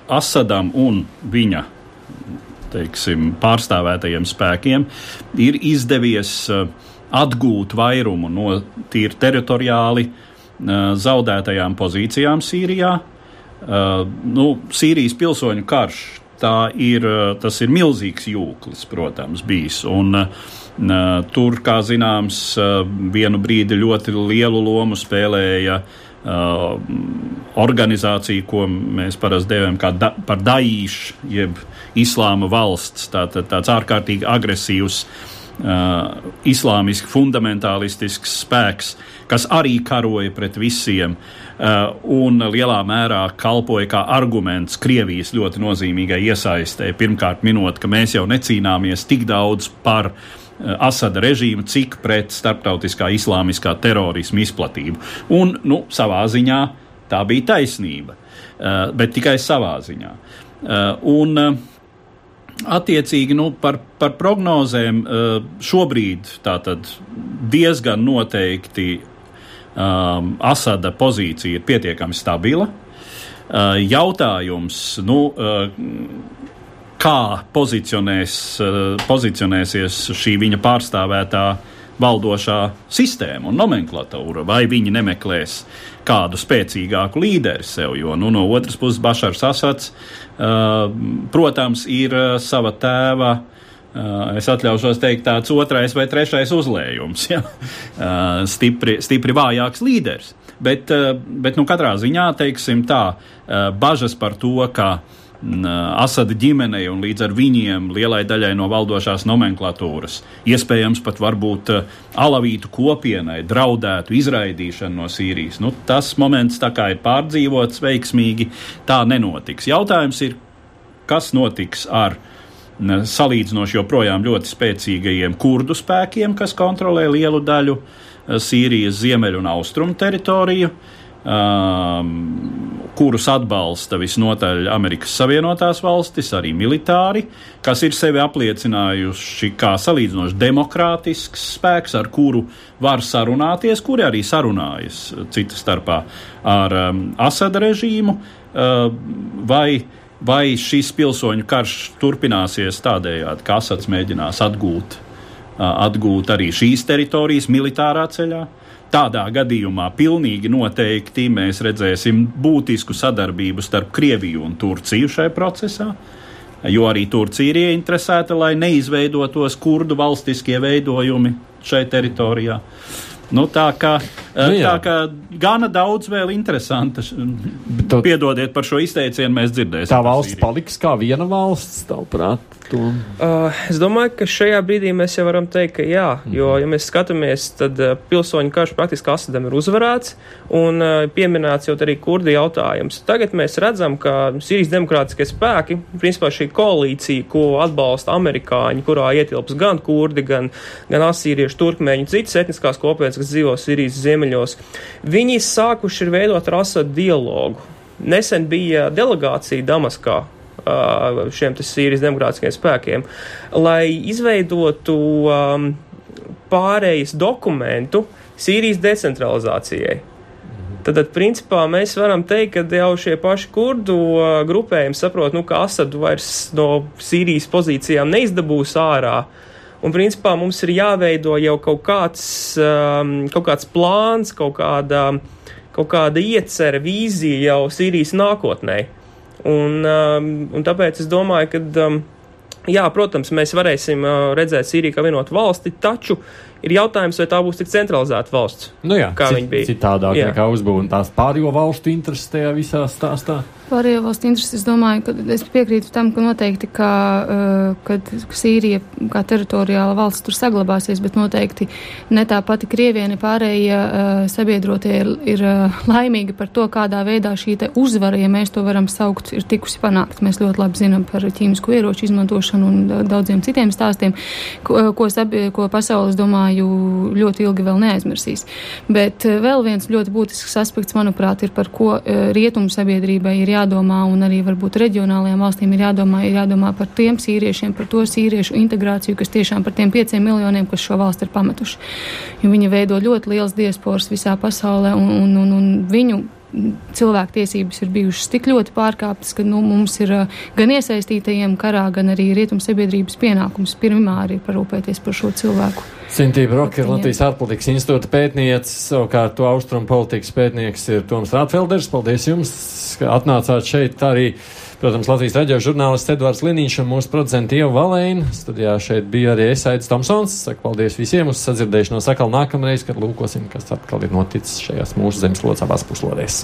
Asadam un viņa teiksim, pārstāvētajiem spēkiem ir izdevies uh, atgūt vairumu no tīri teritoriāli zaudētajām pozīcijām Sīrijā, nu, Sīrijas pilsoņu karš. Ir, tas ir milzīgs jūklis, protams, bijis. Un, tur, kā zināms, vienu brīdi ļoti lielu lomu spēlēja uh, organizācija, ko mēs parasti dēvējam da, par Daīšu, jeb Islāma valsts. Tā, tā, tāds ārkārtīgi agresīvs, uh, islāmiski fundamentālistisks spēks, kas arī karoja pret visiem. Uh, Uh, un lielā mērā kalpoja kā arguments Krievijas ļoti nozīmīgai iesaistē. Pirmkārt, minot, ka mēs jau necīnāmies tik daudz par uh, Asada režīmu, cik pret starptautiskā islāmiskā terorismu izplatību. Un, nu, savā ziņā tā bija taisnība, uh, bet tikai savā ziņā. Un, Attiecīgi nu, par, par prognozēm šobrīd diezgan noteikti um, Asada pozīcija ir pietiekami stabila. Uh, jautājums, nu, uh, kā pozicionēs, uh, pozicionēsies šī viņa pārstāvētā valdošā sistēma un nomenklatūra, vai viņi nemeklēs kādu spēcīgāku līderi sev, jo nu, no otras puses Bašars Asats, uh, protams, ir uh, sava tēva uh, es atļaušos teikt, tāds otrais vai trešais uzlējums, ja? Eh, stipri, stipri vājāks līderis. Bet, bet nu, katrā ziņā, teiksim tā, bažas par to, ka Asada ģimenei un līdz ar viņiem lielai daļai no valdošās nomenklatūras, iespējams pat varbūt alavītu kopienai draudētu izraidīšanu no Sīrijas. Nu, tas moments tā kā ir pārdzīvots veiksmīgi, tā nenotiks. Jautājums ir, kas notiks ar salīdzinoši joprojām ļoti spēcīgajiem kurdu spēkiem, kas kontrolē lielu daļu Sīrijas ziemeļu un austrumu teritoriju. Um, kurus atbalsta visnotaļ Amerikas Savienotās valstis, arī militāri, kas ir sevi apliecinājuši kā salīdzinoši demokrātisks spēks, ar kuru var sarunāties, kuri arī sarunājas citas starpā ar um, Asada režīmu, uh, vai, vai šis pilsoņu karš turpināsies tādējādi, ka Asads mēģinās atgūt, uh, atgūt arī šīs teritorijas militārā ceļā. Tādā gadījumā pilnīgi noteikti mēs redzēsim būtisku sadarbību starp Krieviju un Turciju šajā procesā, jo arī Turcija ir ieinteresēta, lai neizveidotos kurdu valstiskie veidojumi šajā teritorijā. Nu, tā, kā, nu, jā. tā kā gana daudz vēl interesanta. Tu, Piedodiet par šo izteicienu, mēs dzirdēsim. Tā valsts paliks kā viena valsts, tavuprāt? Uh, es domāju, ka šajā brīdī mēs jau varam teikt, ka jā, jo, ja mēs skatāmies, tad uh, pilsoņu karš praktiski Asadam ir uzvarēts un uh, pieminēts jau arī kurdi jautājums. Tagad mēs redzam, ka Sīrijas demokrātiskie spēki, principā šī koalīcija, ko atbalsta amerikāņi, kurā ietilps gan kurdi, gan, gan asīrieši, turkmēņi, citas etniskās kopienas, kas dzīvo Sīrijas ziemeļos, viņi sākuši veidot ar Asadu dialogu. Nesen bija delegācija Damaskā, šiem Sīrijas demokrātiskiem spēkiem, lai izveidotu um, pārejas dokumentu Sīrijas decentralizācijai. Tad, principā, mēs varam teikt, ka jau šie paši kurdu grupējumi saprot, nu, ka Asadu vairs no Sīrijas pozīcijām neizdabūs ārā. Un, principā, mums ir jāveido jau kaut kāds, um, kaut kāds plāns, kaut kāda, kaut kāda iecerē, vīzija jau Sīrijas nākotnē. Un, um, un tāpēc es domāju, ka, um, jā, protams, mēs varēsim uh, redzēt Sīriju kā vienotu valsti, taču ir jautājums, vai tā būs tik centralizēta valsts. Nu jā, kā viņa bija. Citādāk jā. nekā uzbūvēta tās pārējo valstu intereses tajā visā stāstā. Pārējo valstu intereses, es domāju, ka es piekrītu tam, ka noteikti, ka, uh, kad Sīrija kā teritoriāla valsts tur saglabāsies, bet noteikti ne tā pati Krievija, ne pārējie uh, sabiedrotie ir, ir uh, laimīgi par to, kādā veidā šī uzvara, ja mēs to varam saukt, ir tikusi panākt. Mēs ļoti labi zinām par ķīmisko ieroču izmantošanu un daudziem citiem stāstiem, ko, ko, sabi, ko pasaules, domāju, ļoti ilgi vēl neaizmirsīs. Bet vēl viens ļoti būtisks aspekts, manuprāt, ir par ko rietumu sabiedrībai ir jādomā, un arī varbūt reģionālajām valstīm ir jādomā, ir jādomā par tiem sīriešiem, par to sīriešu integrāciju, kas tiešām par tiem pieciem miljoniem, kas šo valsti ir pametuši. Jo viņi veido ļoti liels diasporas visā pasaulē, un, un, un, un viņu cilvēktiesības ir bijušas tik ļoti pārkāptas, ka nu, mums ir gan iesaistītajiem karā, gan arī rietumu sabiedrības pienākums primāri parūpēties par šo cilvēku. Sintība Roka ir Latvijas ārpolitikas institūta pētniece, savukārt to austrumu politikas pētnieks ir Toms Rātfelders. Paldies jums, ka atnācāt šeit arī. Protams, Latvijas raidījuma žurnālists Edvards Liniņš un mūsu producents Ieva Valēna. Studijā šeit bija arī Esaits Tomsons. Saku paldies visiem uz sadzirdēšanos atkal nākamreiz, kad lūkosim, kas atkal ir noticis šajās mūsu zemeslodes abās puslodēs.